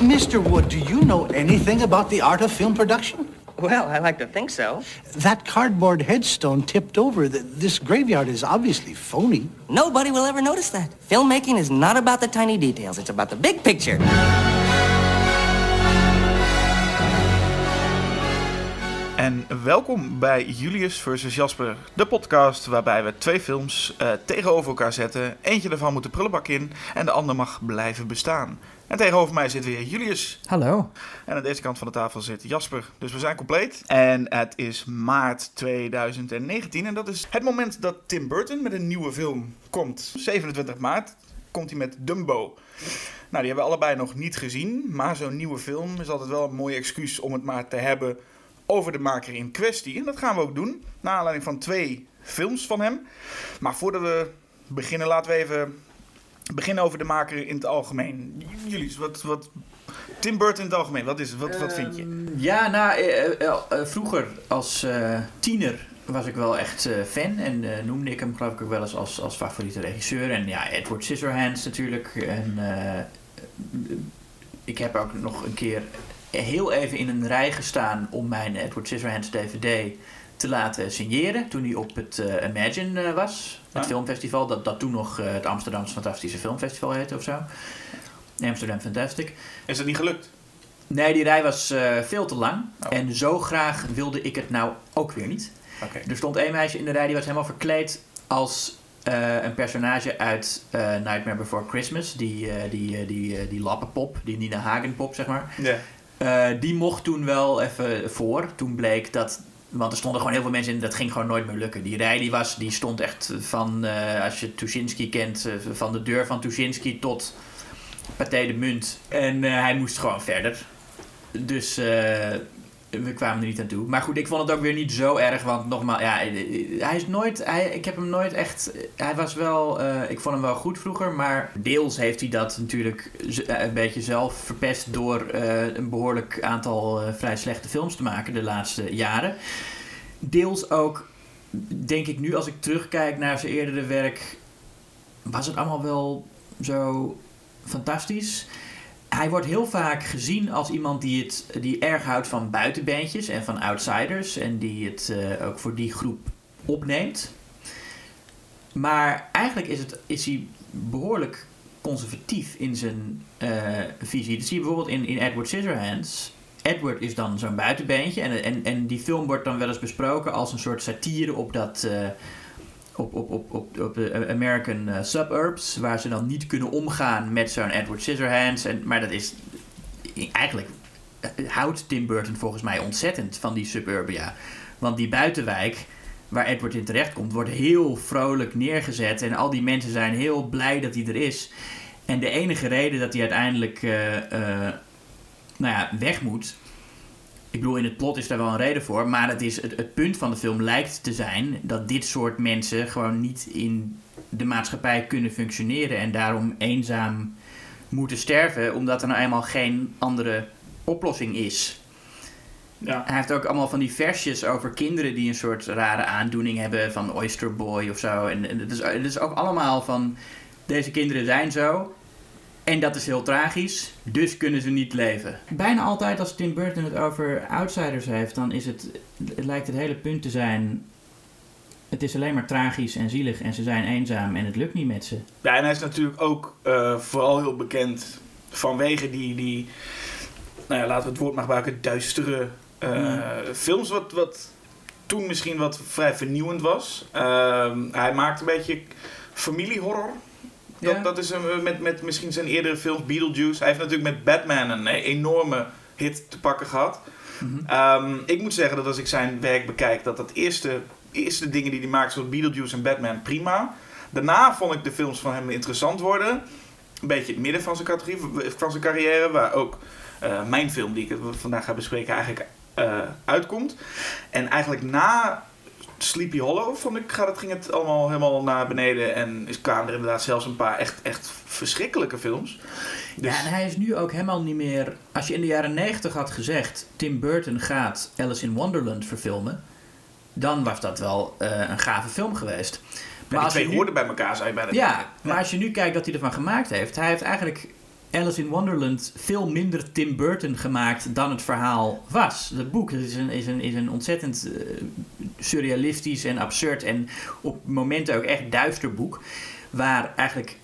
Mr. Wood, do you know anything about the art of film production? Well, I like to think so. That cardboard headstone tipped over. Th- This graveyard is obviously phony. Nobody will ever notice that. Filmmaking is not about the tiny details, it's about the big picture. En welkom bij Julius versus Jasper, de podcast waarbij we twee films eh, tegenover elkaar zetten. Eentje daarvan moet de prullenbak in en de ander mag blijven bestaan. En tegenover mij zit weer Julius. Hallo. En aan deze kant van de tafel zit Jasper. Dus we zijn compleet. En het is maart 2019 en dat is het moment dat Tim Burton met een nieuwe film komt. 27 maart komt hij met Dumbo. Nou, die hebben we allebei nog niet gezien. Maar zo'n nieuwe film is altijd wel een mooi excuus om het maar te hebben over de maker in kwestie. En dat gaan we ook doen. Naar aanleiding van twee films van hem. Maar voordat we beginnen, laten we even beginnen over de maker in het algemeen. Jullie, wat, wat, Tim Burton in het algemeen, wat is? Wat, wat vind je? Ehm, Ja, nou, eh, eh, eh, vroeger als tiener was ik wel echt fan en noemde ik hem geloof ik ook wel eens als, als favoriete regisseur. En ja, Edward Scissorhands natuurlijk. En ik heb ook nog een keer heel even in een rij gestaan om mijn Edward Scissorhands DVD te laten signeren. Toen hij op het eh, Imagine eh, was, het Ah. filmfestival. Dat, dat toen nog eh, het Amsterdamse Fantastische Filmfestival heette of zo. Amsterdam Fantastic. Is het niet gelukt? Nee, die rij was veel te lang. Oh. En zo graag wilde ik het nou ook weer niet. Er stond één meisje in de rij die was helemaal verkleed als een personage uit Nightmare Before Christmas. Die, eh, die, die, die lappenpop, die Nina Hagen pop, zeg maar. Eh, die mocht toen wel even voor. Toen bleek dat. Want er stonden gewoon heel veel mensen in, dat ging gewoon nooit meer lukken. Die rij die was, die stond echt van, eh, als je Tuschinski kent, eh, van de deur van Tuschinski tot Pathé de Munt. En hij moest gewoon verder. Dus we kwamen er niet aan toe. Maar goed, ik vond het ook weer niet zo erg. Want nogmaals, ja, eh, hij is nooit. Ik heb hem nooit echt. Hij was wel. eh, ik vond hem wel goed vroeger. Maar deels heeft hij dat natuurlijk eh, een beetje zelf verpest. door eh, een behoorlijk aantal eh, vrij slechte films te maken de laatste jaren. Deels ook, denk ik nu als ik terugkijk naar zijn eerdere werk. was het allemaal wel zo fantastisch. Hij wordt heel vaak gezien als iemand die, het, die erg houdt van buitenbeentjes en van outsiders. En die het eh, ook voor die groep opneemt. Maar eigenlijk is, het, is hij behoorlijk conservatief in zijn eh, visie. Dat zie je bijvoorbeeld in, in Edward Scissorhands. Edward is dan zo'n buitenbeentje. En, en, en die film wordt dan wel eens besproken als een soort satire op dat... eh, op, op, op, op, op de American eh, suburbs, waar ze dan niet kunnen omgaan met zo'n Edward Scissorhands. En, maar dat is eigenlijk eh, houdt Tim Burton volgens mij ontzettend van die suburbia. Want die buitenwijk waar Edward in terechtkomt, wordt heel vrolijk neergezet. En al die mensen zijn heel blij dat hij er is. En de enige reden dat hij uiteindelijk eh, nou ja, weg moet. Ik bedoel, in het plot is daar wel een reden voor. Maar het, is, het, het punt van de film lijkt te zijn dat dit soort mensen gewoon niet in de maatschappij kunnen functioneren. En daarom eenzaam moeten sterven, omdat er nou eenmaal geen andere oplossing is. Ja. Hij heeft ook allemaal van die versjes over kinderen die een soort rare aandoening hebben, van Oyster Boy of zo. En, en het, is, het is ook allemaal van, deze kinderen zijn zo. En dat is heel tragisch, dus kunnen ze niet leven. Bijna altijd als Tim Burton het over outsiders heeft, dan is het, het lijkt het hele punt te zijn... Het is alleen maar tragisch en zielig en ze zijn eenzaam en het lukt niet met ze. Ja, en hij is natuurlijk ook eh, vooral heel bekend vanwege die, die nou ja, laten we het woord maar gebruiken, duistere eh, Ja. films. Wat, wat toen misschien wat vrij vernieuwend was. Ehm, hij maakt een beetje familiehorror. Dat, Ja. dat is hem met, met misschien zijn eerdere films, Beetlejuice. Hij heeft natuurlijk met Batman een eh, enorme hit te pakken gehad. Mhm. Ehm, ik moet zeggen dat als ik zijn werk bekijk, dat dat eerste, eerste dingen die hij maakt, zoals Beetlejuice en Batman, prima. Daarna vond ik de films van hem interessant worden. Een beetje het midden van zijn categorie, van zijn carrière, waar ook eh, mijn film die ik vandaag ga bespreken eigenlijk eh, uitkomt. En eigenlijk na Sleepy Hollow vond ik, gaat het, ging het allemaal helemaal naar beneden en is kwamen er inderdaad zelfs een paar echt, echt verschrikkelijke films. Dus, Ja, en hij is nu ook helemaal niet meer... Als je in de jaren 90 had gezegd... Tim Burton gaat Alice in Wonderland verfilmen... dan was dat wel eh, een gave film geweest. maar die als je twee nu- hoorden bij elkaar, zou je bijna Ja, denken. maar als je nu kijkt wat hij ervan gemaakt heeft... hij heeft eigenlijk Alice in Wonderland veel minder Tim Burton gemaakt dan het verhaal was. Het boek is een, is een, is een ontzettend eh, surrealistisch en absurd en op momenten ook echt duister boek. Waar eigenlijk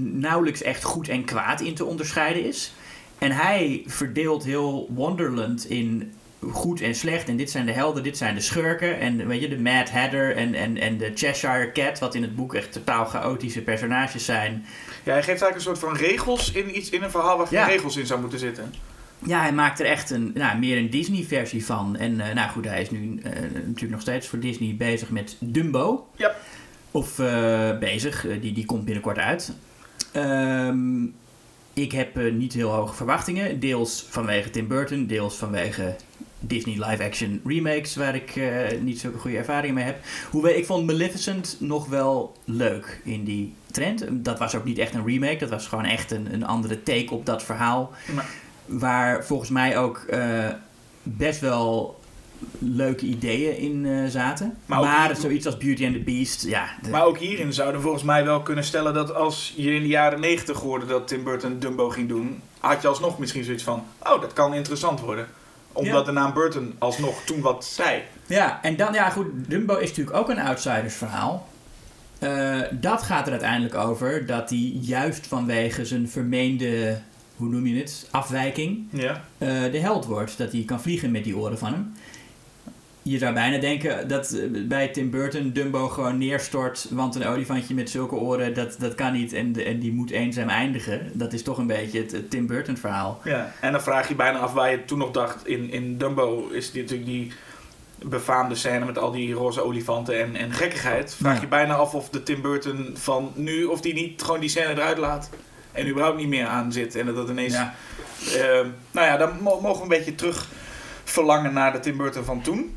nauwelijks echt goed en kwaad in te onderscheiden is. En hij verdeelt heel Wonderland in goed en slecht. En dit zijn de helden, dit zijn de schurken. En weet je, de Mad Hatter en, en, en de Cheshire Cat, wat in het boek echt totaal chaotische personages zijn. Ja, hij geeft eigenlijk een soort van regels in, iets, in een verhaal waar geen Ja. regels in zou moeten zitten. Ja, hij maakt er echt een, nou, meer een Disney-versie van. En eh, nou goed, hij is nu eh, natuurlijk nog steeds voor Disney bezig met Dumbo. Ja. Of eh, bezig, die, die komt binnenkort uit. Ehm, ik heb niet heel hoge verwachtingen. Deels vanwege Tim Burton, deels vanwege Disney live-action remakes, waar ik eh, niet zulke goede ervaringen mee heb. Hoewel, ik vond Maleficent nog wel leuk in die trend. Dat was ook niet echt een remake, dat was gewoon echt een, een andere take op dat verhaal. Maar- Waar volgens mij ook eh, best wel leuke ideeën in eh, zaten. Maar zoiets als Beauty and the Beast, ja. de- Maar ook hierin zouden we volgens mij wel kunnen stellen dat als je in de jaren 90 hoorde dat Tim Burton Dumbo ging doen, had je alsnog misschien zoiets van, oh, dat kan interessant worden. Omdat de naam Burton alsnog toen wat zei. Ja, en dan, ja goed, Dumbo is natuurlijk ook een outsidersverhaal. Eh, dat gaat er uiteindelijk over dat hij juist vanwege zijn vermeende, hoe noem je het, afwijking, Ja. eh, de held wordt. Dat hij kan vliegen met die oren van hem. Je zou bijna denken dat eh, bij Tim Burton Dumbo gewoon neerstort, want een olifantje met zulke oren, dat, dat kan niet en, en die moet eenzaam eindigen. Dat is toch een beetje het, het Tim Burton verhaal. ja. En dan vraag je bijna af waar je toen nog dacht. In, in Dumbo is dit natuurlijk die befaamde scène met al die roze olifanten en, en gekkigheid. Vraag Ja. je bijna af of de Tim Burton van nu, of die niet gewoon die scène eruit laat. En überhaupt niet meer aan zit. En dat dat ineens Ja. Ehm, nou ja, dan mo- mogen we een beetje terug verlangen naar de Tim Burton van toen.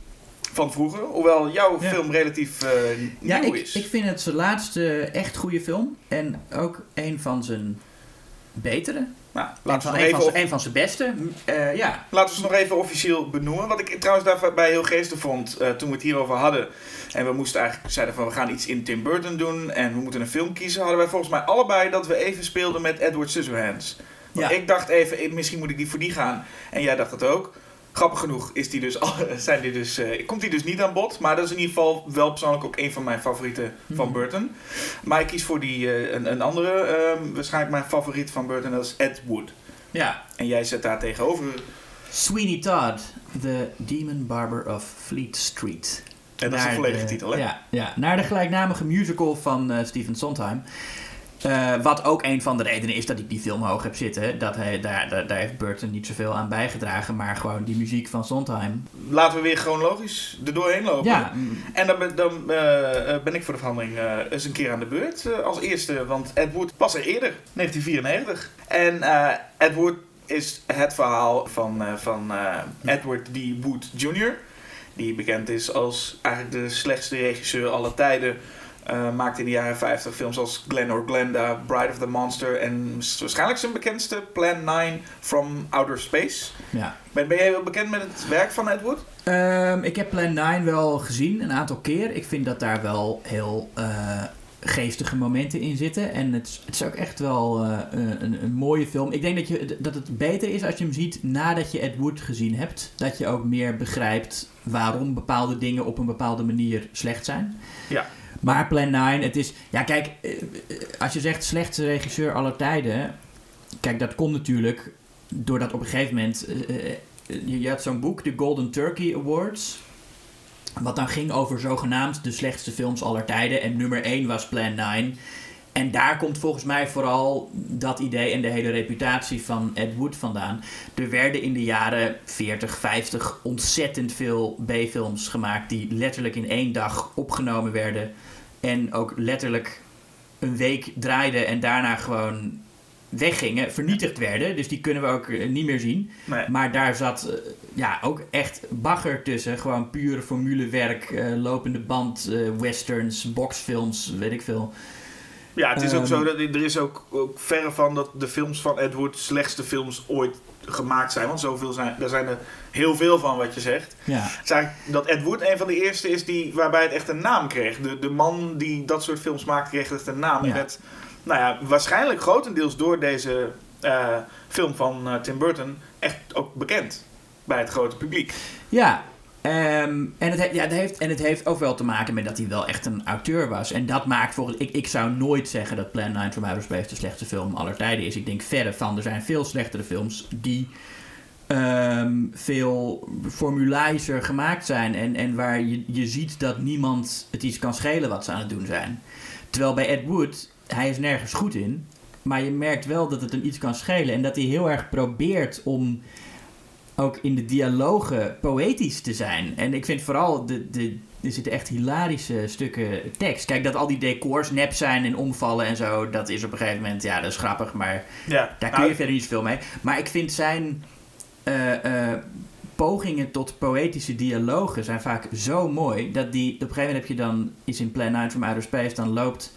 Van vroeger. Hoewel jouw Ja. film relatief eh Ja, nieuw ik, is. ik vind het zijn laatste echt goede film. En ook een van zijn betere. nou, Een laten, van, we nog van, even, zijn- een van zijn beste. Eh, ja. laten we ze nog even officieel benoemen. Wat ik trouwens daarbij heel geestig vond eh, toen we het hierover hadden. En we moesten eigenlijk zeiden van we gaan iets in Tim Burton doen. En we moeten een film kiezen. Hadden wij volgens mij allebei dat we even speelden met Edward Scissorhands. Want Ja. ik dacht even, misschien moet ik die voor die gaan. En jij dacht het ook. Grappig genoeg is die dus, zijn die dus, eh, komt die dus niet aan bod. Maar dat is in ieder geval wel persoonlijk ook een van mijn favorieten van Mhm. Burton. Maar ik kies voor die, eh, een, een andere, ehm, waarschijnlijk mijn favoriet van Burton, dat is Ed Wood. ja. En jij zet daar tegenover. Sweeney Todd, The Demon Barber of Fleet Street. En dat is Naar volledige de- titel, hè? Ja, ja, naar de gelijknamige musical van eh Stephen Sondheim. Eh, wat ook een van de redenen is dat ik die film hoog heb zitten. Dat hij, daar, daar, daar heeft Burton niet zoveel aan bijgedragen. Maar gewoon die muziek van Sondheim. Laten we weer chronologisch er doorheen lopen. Ja, En dan, ben- dan eh, eh, ben ik voor de verandering eh, eens een keer aan de beurt als eerste. Want Ed Wood was er eerder, 1994. En Ed Wood is het verhaal van, van Edward D. Wood Jr. Die bekend is als eigenlijk de slechtste regisseur aller tijden. Eh, maakte in de jaren 50 films als Glen or Glenda, Bride of the Monster en waarschijnlijk zijn bekendste Plan 9 from Outer Space. ja. Ben, ben jij wel bekend met het werk van Ed Wood? Ehm, ik heb Plan 9 wel gezien, een aantal keer. Ik vind dat daar wel heel eh, geestige momenten in zitten. En het, is- het is ook echt wel eh, een, een mooie film. Ik denk dat, je, dat het beter is als je hem ziet nadat je Ed Wood gezien hebt. Dat je ook meer begrijpt waarom bepaalde dingen op een bepaalde manier slecht zijn. Ja. Maar Plan 9, het is... Ja, kijk, eh, eh, als je zegt slechtste regisseur aller tijden... Kijk, dat komt natuurlijk doordat op een gegeven moment... eh, je, je had zo'n boek, de Golden Turkey Awards... Wat dan ging over zogenaamd de slechtste films aller tijden. En nummer 1 was Plan 9. En daar komt volgens mij vooral dat idee en de hele reputatie van Ed Wood vandaan. Er werden in de jaren 40, 50 ontzettend veel B-films gemaakt die letterlijk in één dag opgenomen werden. En ook letterlijk een week draaiden en daarna gewoon weggingen, vernietigd werden. Dus die kunnen we ook eh, niet meer zien. Nee. Maar daar zat eh, ja, ook echt bagger tussen. Gewoon pure formulewerk, eh, lopende band, westerns, boxfilms, weet ik veel. Ja, het is ook Ehm, zo dat er is ook, ook verre van dat de films van Ed Wood slechtste films ooit gemaakt zijn. Want zoveel zijn, daar zijn er heel veel van wat je zegt. Ja, Het is eigenlijk dat Ed Wood een van de eerste is die, waarbij het echt een naam kreeg. De, de man die dat soort films maakte kreeg echt een naam. En werd, nou ja, waarschijnlijk grotendeels door deze eh, film van eh, Tim Burton echt ook bekend bij het grote publiek. Ja, ehm, en, het he- ja het heeft, en het heeft ook wel te maken met dat hij wel echt een auteur was. En dat maakt volgens ik, ik zou nooit zeggen dat Plan 9 from Outer Space de slechtste film aller tijden is. Ik denk verre van. Er zijn veel slechtere films die ehm, veel formulizer gemaakt zijn. En, en waar je, je ziet dat niemand het iets kan schelen wat ze aan het doen zijn. Terwijl bij Ed Wood, hij is nergens goed in. Maar je merkt wel dat het hem iets kan schelen. En dat hij heel erg probeert om ook in de dialogen poëtisch te zijn. En ik vind vooral, de, de, er zitten echt hilarische stukken tekst. Kijk, dat al die decors nep zijn en omvallen en zo, dat is op een gegeven moment, ja, dat is grappig, maar Ja, daar kun je verder niet zoveel mee. Maar ik vind zijn eh, eh, pogingen tot poëtische dialogen zijn vaak zo mooi, dat die, op een gegeven moment heb je dan, is in Plan 9 from Outer Space, dan loopt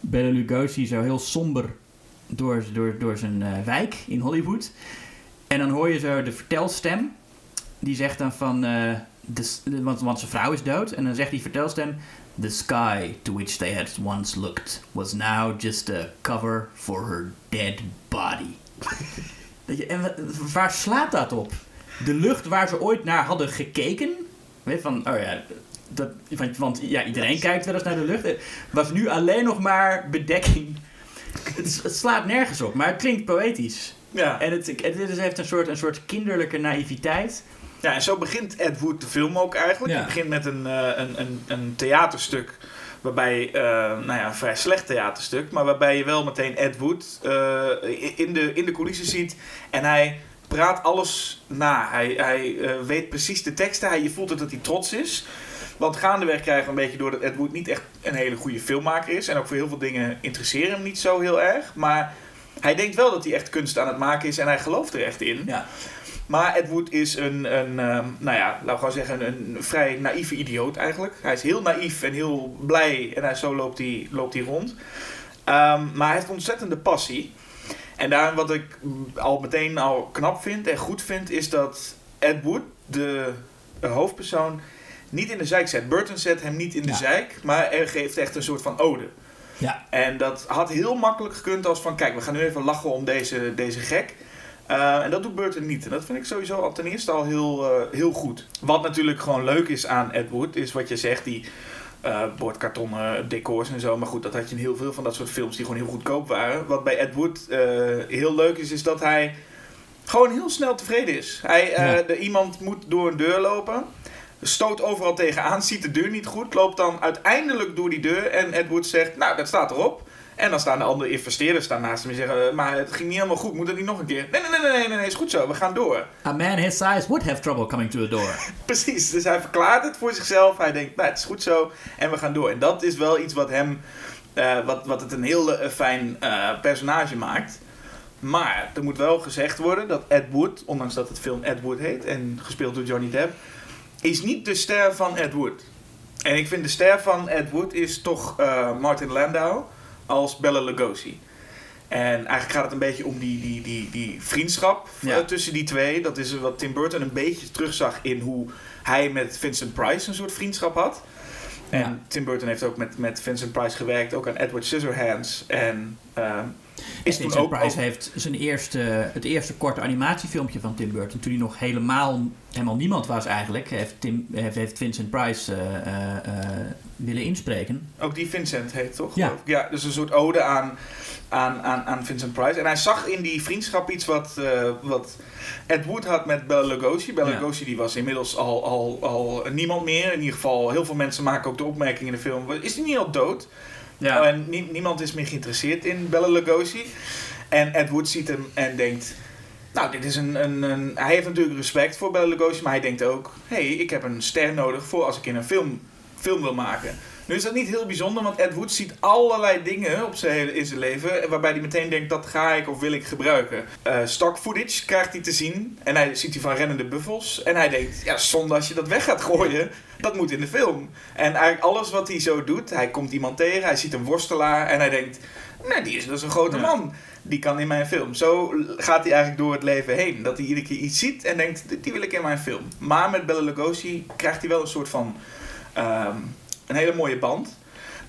Bela Lugosi zo heel somber door, door, door zijn eh, wijk in Hollywood. En dan hoor je zo de vertelstem. Die zegt dan van... eh, de, want, want zijn vrouw is dood. En dan zegt die vertelstem... The sky to which they had once looked... was now just a cover for her dead body. Dat je, en wa- waar slaat dat op? De lucht waar ze ooit naar hadden gekeken... Weet van, oh ja... Dat, want, want ja, iedereen kijkt wel eens naar de lucht. Was nu alleen nog maar bedekking. Het, het slaat nergens op, maar het klinkt poëtisch. Ja. En het, het, het heeft een soort, een soort kinderlijke naïviteit. Ja, en zo begint Ed Wood de film ook eigenlijk. Ja. Het begint met een, eh, een, een, een theaterstuk. Waarbij, eh, nou ja, een vrij slecht theaterstuk. Maar waarbij je wel meteen Ed Wood eh, in, de, in de coulissen ziet. En hij praat alles na. Hij, hij eh, weet precies de teksten. Hij, je voelt het dat hij trots is. Want gaandeweg krijgen we een beetje door dat Ed Wood niet echt een hele goede filmmaker is. En ook voor heel veel dingen interesseren hem niet zo heel erg. Maar hij denkt wel dat hij echt kunst aan het maken is. En hij gelooft er echt in. Ja. Maar Ed Wood is een, een ehm, nou ja, laten we gewoon zeggen, een, een vrij naïeve idioot eigenlijk. Hij is heel naïef en heel blij en hij, zo loopt hij, loopt hij rond. Ehm, maar hij heeft ontzettende passie. En daarom wat ik al meteen al knap vind en goed vind, is dat Ed Wood, de, de hoofdpersoon, niet in de zijk zet. Burton zet hem niet in de Ja. zijk, maar er geeft echt een soort van ode. Ja. En dat had heel makkelijk gekund als van, kijk, we gaan nu even lachen om deze, deze gek. Uh, en dat doet Burton niet. En dat vind ik sowieso al ten eerste al heel, uh, heel goed. Wat natuurlijk gewoon leuk is aan Ed Wood, is wat je zegt, die uh, bordkartonnen decors en zo. Maar goed, dat had je in heel veel van dat soort films die gewoon heel goedkoop waren. Wat bij Ed Wood heel leuk is, is dat hij gewoon heel snel tevreden is. Hij, ja. de, iemand moet door een deur lopen stoot overal tegenaan, ziet de deur niet goed, loopt dan uiteindelijk door die deur en Ed Wood zegt, nou, dat staat erop. En dan staan de andere investeerders staan naast hem en zeggen, maar het ging niet helemaal goed, moet het niet nog een keer? Nee, nee, nee, nee, nee, nee, is goed zo, we gaan door. A man his size would have trouble coming to a door. Precies, dus hij verklaart het voor zichzelf, hij denkt, nou, het is goed zo en we gaan door. En dat is wel iets wat hem, uh, wat, wat het een heel uh, fijn uh, personage maakt. Maar er moet wel gezegd worden dat Ed Wood, ondanks dat het film Ed Wood heet en gespeeld door Johnny Depp, is niet de ster van Ed Wood. En ik vind de ster van Ed Wood is toch uh, Martin Landau als Bella Lugosi. En eigenlijk gaat het een beetje om die, die, die, die vriendschap ja. uh, tussen die twee. Dat is wat Tim Burton een beetje terugzag in hoe hij met Vincent Price een soort vriendschap had. En ja. Tim Burton heeft ook met, met Vincent Price gewerkt, ook aan Edward Scissorhands. En uh, is Vincent ook Price ook... heeft zijn eerste, het eerste korte animatiefilmpje van Tim Burton, toen hij nog helemaal, helemaal niemand was eigenlijk, heeft, Tim, heeft, heeft Vincent Price uh, uh, willen inspreken. Ook die Vincent heet toch? Ja. ja dus een soort ode aan, aan, aan, aan Vincent Price. En hij zag in die vriendschap iets wat, uh, wat Ed Wood had met Bela Lugosi. Bela ja. Lugosi die was inmiddels al, al, al niemand meer. In ieder geval, heel veel mensen maken ook de opmerking in de film. Is hij niet al dood? Ja. En nie, niemand is meer geïnteresseerd in Bela Lugosi. En Ed Wood ziet hem en denkt... Nou, dit is een, een. Hij heeft natuurlijk respect voor Bela Lugosi, maar hij denkt ook... Hé, hey, ik heb een ster nodig voor als ik in een film, film wil maken. Nu is dat niet heel bijzonder, want Ed Wood ziet allerlei dingen op zijn, in zijn leven... waarbij hij meteen denkt, dat ga ik of wil ik gebruiken. Uh, stock footage krijgt hij te zien. En hij ziet hij van rennende buffels. En hij denkt, ja, zonde als je dat weg gaat gooien... Dat moet in de film. En eigenlijk alles wat hij zo doet, hij komt iemand tegen, hij ziet een worstelaar en hij denkt, nee, die is dus een grote ja. man. Die kan in mijn film. Zo gaat hij eigenlijk door het leven heen. Dat hij iedere keer iets ziet en denkt, die wil ik in mijn film. Maar met Bela Lugosi krijgt hij wel een soort van, um, een hele mooie band.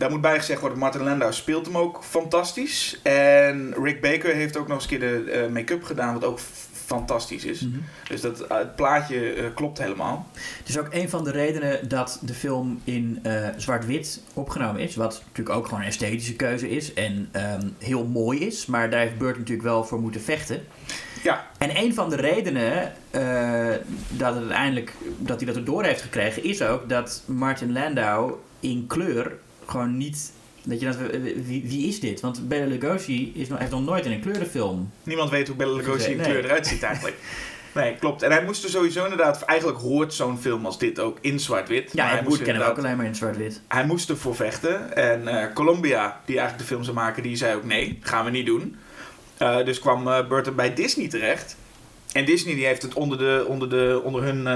Daar moet bij gezegd worden, Martin Landau speelt hem ook fantastisch. En Rick Baker heeft ook nog eens een keer de eh, make-up gedaan, wat ook fantastisch is. Mhm. Dus dat, eh, het plaatje eh, klopt helemaal. Het is ook een van de redenen dat de film in zwart-wit opgenomen is. Wat natuurlijk ook gewoon een esthetische keuze is. En ehm, heel mooi is. Maar daar heeft Burton natuurlijk wel voor moeten vechten. Ja, En een van de redenen dat, het uiteindelijk, dat hij dat erdoor heeft gekregen... is ook dat Martin Landau in kleur gewoon niet... Dat je dat, wie, wie is dit? Want Bela Lugosi is nog, heeft nog nooit in een kleurenfilm... niemand weet hoe Bela Lugosi in kleur eruit ziet eigenlijk. Nee, klopt. En hij moest er sowieso inderdaad... Eigenlijk hoort zo'n film als dit ook in zwart-wit. Ja, Maar hij moest kennen we ook alleen maar in zwart-wit. Hij moest ervoor vechten. En eh, Columbia, die eigenlijk de film zou maken, die zei ook nee, gaan we niet doen. Eh, dus kwam eh, Burton bij Disney terecht. En Disney die heeft het onder, de, onder, de, onder hun...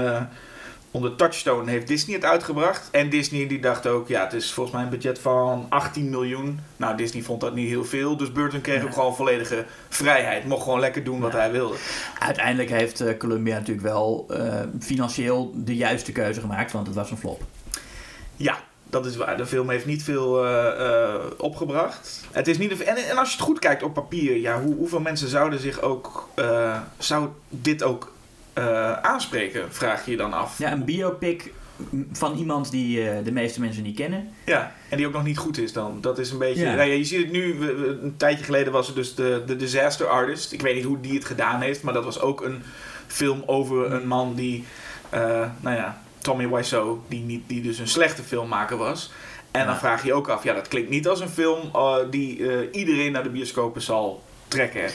onder Touchstone heeft Disney het uitgebracht. En Disney die dacht ook, ja, het is volgens mij een budget van 18 miljoen. Nou, Disney vond dat niet heel veel. Dus Burton kreeg Ja. ook gewoon volledige vrijheid. Mocht gewoon lekker doen wat Ja. hij wilde. Uiteindelijk heeft eh, Columbia natuurlijk wel eh, financieel de juiste keuze gemaakt, want het was een flop. Ja, dat is waar. De film heeft niet veel eh, opgebracht. Het is niet en, en als je het goed kijkt op papier, ja, hoe, hoeveel mensen zouden zich ook. zou dit ook eh, aanspreken, vraag je je dan af. Ja, een biopic van iemand die eh, de meeste mensen niet kennen. Ja, en die ook nog niet goed is dan. Dat is een beetje... Ja. Nou ja, je ziet het nu, we- we- een tijdje geleden was er dus de, de Disaster Artist. Ik weet niet hoe die het gedaan heeft, maar dat was ook een film over een man die, eh, nou ja, Tommy Wiseau, die, niet, die dus een slechte filmmaker was. En dan vraag je je ook af, ja, dat klinkt niet als een film die iedereen naar de bioscopen zal trekken.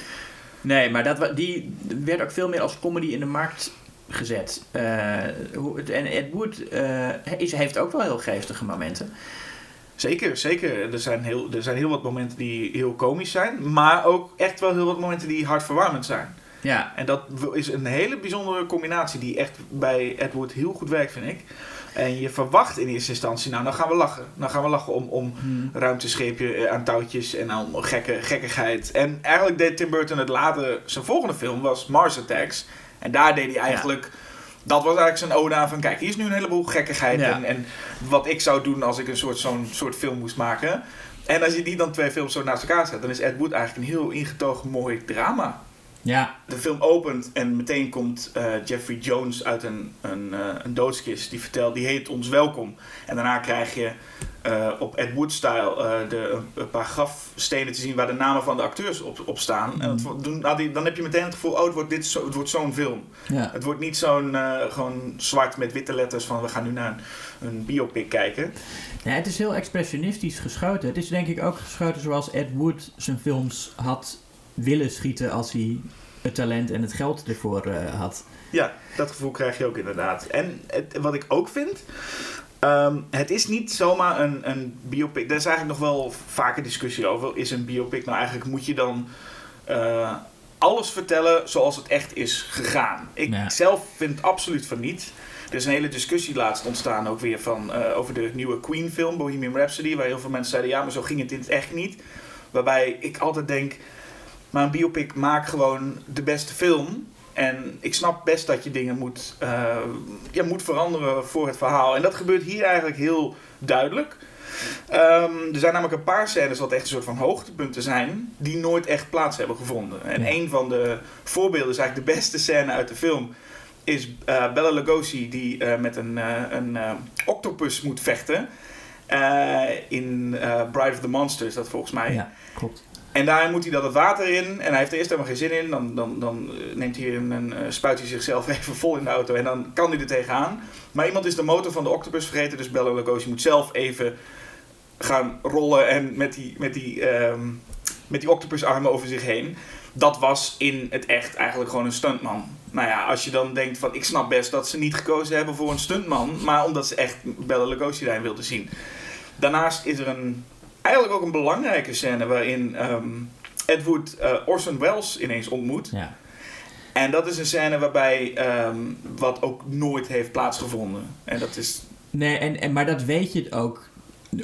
Nee, maar dat, die werd ook veel meer als comedy in de markt gezet. Eh, en Ed Wood eh, is, heeft ook wel heel geestige momenten. Zeker, zeker. Er zijn, heel, er zijn heel wat momenten die heel komisch zijn, maar ook echt wel heel wat momenten die hartverwarmend zijn. Ja, En dat is een hele bijzondere combinatie die echt bij Ed Wood heel goed werkt, vind ik. En je verwacht in eerste instantie, nou, dan gaan we lachen. Dan gaan we lachen om, om ruimtescheepje eh, aan touwtjes en aan gekke, gekkigheid. En eigenlijk deed Tim Burton het later, zijn volgende film was Mars Attacks. En daar deed hij eigenlijk, dat was eigenlijk zijn ode aan van, kijk, hier is nu een heleboel gekkigheid. Ja. En, en wat ik zou doen als ik een soort, zo'n soort film moest maken. En als je die dan twee films zo naast elkaar zet, dan is Ed Wood eigenlijk een heel ingetogen mooi drama. Ja, De film opent en meteen komt eh, Jeffrey Jones uit een, een, eh, een doodskist. Die vertelt, die heet ons welkom. En daarna krijg je eh, op Ed Wood-style de, een, paar grafstenen te zien waar de namen van de acteurs op, op staan. En dat, vo- doen- nou, dan heb je meteen het gevoel, oh, het wordt, dit zo, het wordt zo'n film. ja. Het wordt niet zo'n gewoon zwart met witte letters van we gaan nu naar een, een biopic kijken. Ja, het is heel expressionistisch geschoten. Het is denk ik ook geschoten zoals Ed Wood zijn films had willen schieten als hij het talent en het geld ervoor eh, had. Ja, dat gevoel krijg je ook inderdaad. En het, wat ik ook vind, ehm, het is niet zomaar een, een biopic. Daar is eigenlijk nog wel vaker discussie over. Is een biopic nou eigenlijk, moet je dan eh, alles vertellen zoals het echt is gegaan? Ik Ja. zelf vind absoluut van niet. Er is een hele discussie laatst ontstaan ook weer van, eh, over de nieuwe Queen film, Bohemian Rhapsody. Waar heel veel mensen zeiden, ja, maar zo ging het in het echt niet. Waarbij ik altijd denk, maar een biopic maakt gewoon de beste film. En ik snap best dat je dingen moet, eh, ja, moet veranderen voor het verhaal. En dat gebeurt hier eigenlijk heel duidelijk. Ehm, er zijn namelijk een paar scènes wat echt een soort van hoogtepunten zijn, die nooit echt plaats hebben gevonden. En een van de voorbeelden is eigenlijk de beste scène uit de film. Is eh, Bella Lugosi die eh, met een, een octopus moet vechten. In Bride of the Monster is dat volgens mij. Ja, klopt. En daar moet hij dan het water in. En hij heeft er eerst helemaal geen zin in. Dan, dan, dan eh, neemt hij een, een, eh, spuit hij zichzelf even vol in de auto. En dan kan hij er tegenaan. Maar iemand is de motor van de octopus vergeten. Dus Bella Lugosi moet zelf even gaan rollen. En met die, met die, ehm, met die octopusarmen over zich heen. Dat was in het echt eigenlijk gewoon een stuntman. Nou ja, als je dan denkt van... Ik snap best dat ze niet gekozen hebben voor een stuntman. Maar omdat ze echt Bella Lugosi daarin wilden zien. Daarnaast is er een, eigenlijk ook een belangrijke scène waarin ehm, Ed Wood eh, Orson Welles ineens ontmoet. Ja. En dat is een scène waarbij ehm, wat ook nooit heeft plaatsgevonden. En dat is. Nee, en, en, maar dat weet je ook,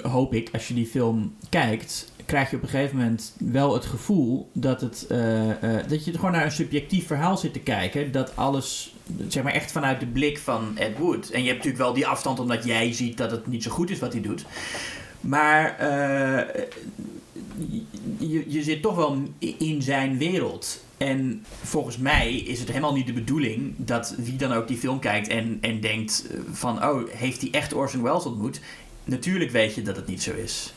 hoop ik, als je die film kijkt, krijg je op een gegeven moment wel het gevoel dat, het, eh, dat je gewoon naar een subjectief verhaal zit te kijken. Dat alles, zeg maar, echt vanuit de blik van Ed Wood. En je hebt natuurlijk wel die afstand omdat jij ziet dat het niet zo goed is wat hij doet. Maar eh, je, je zit toch wel in zijn wereld. En volgens mij is het helemaal niet de bedoeling dat wie dan ook die film kijkt en, en denkt van, oh, heeft hij echt Orson Welles ontmoet? Natuurlijk weet je dat het niet zo is.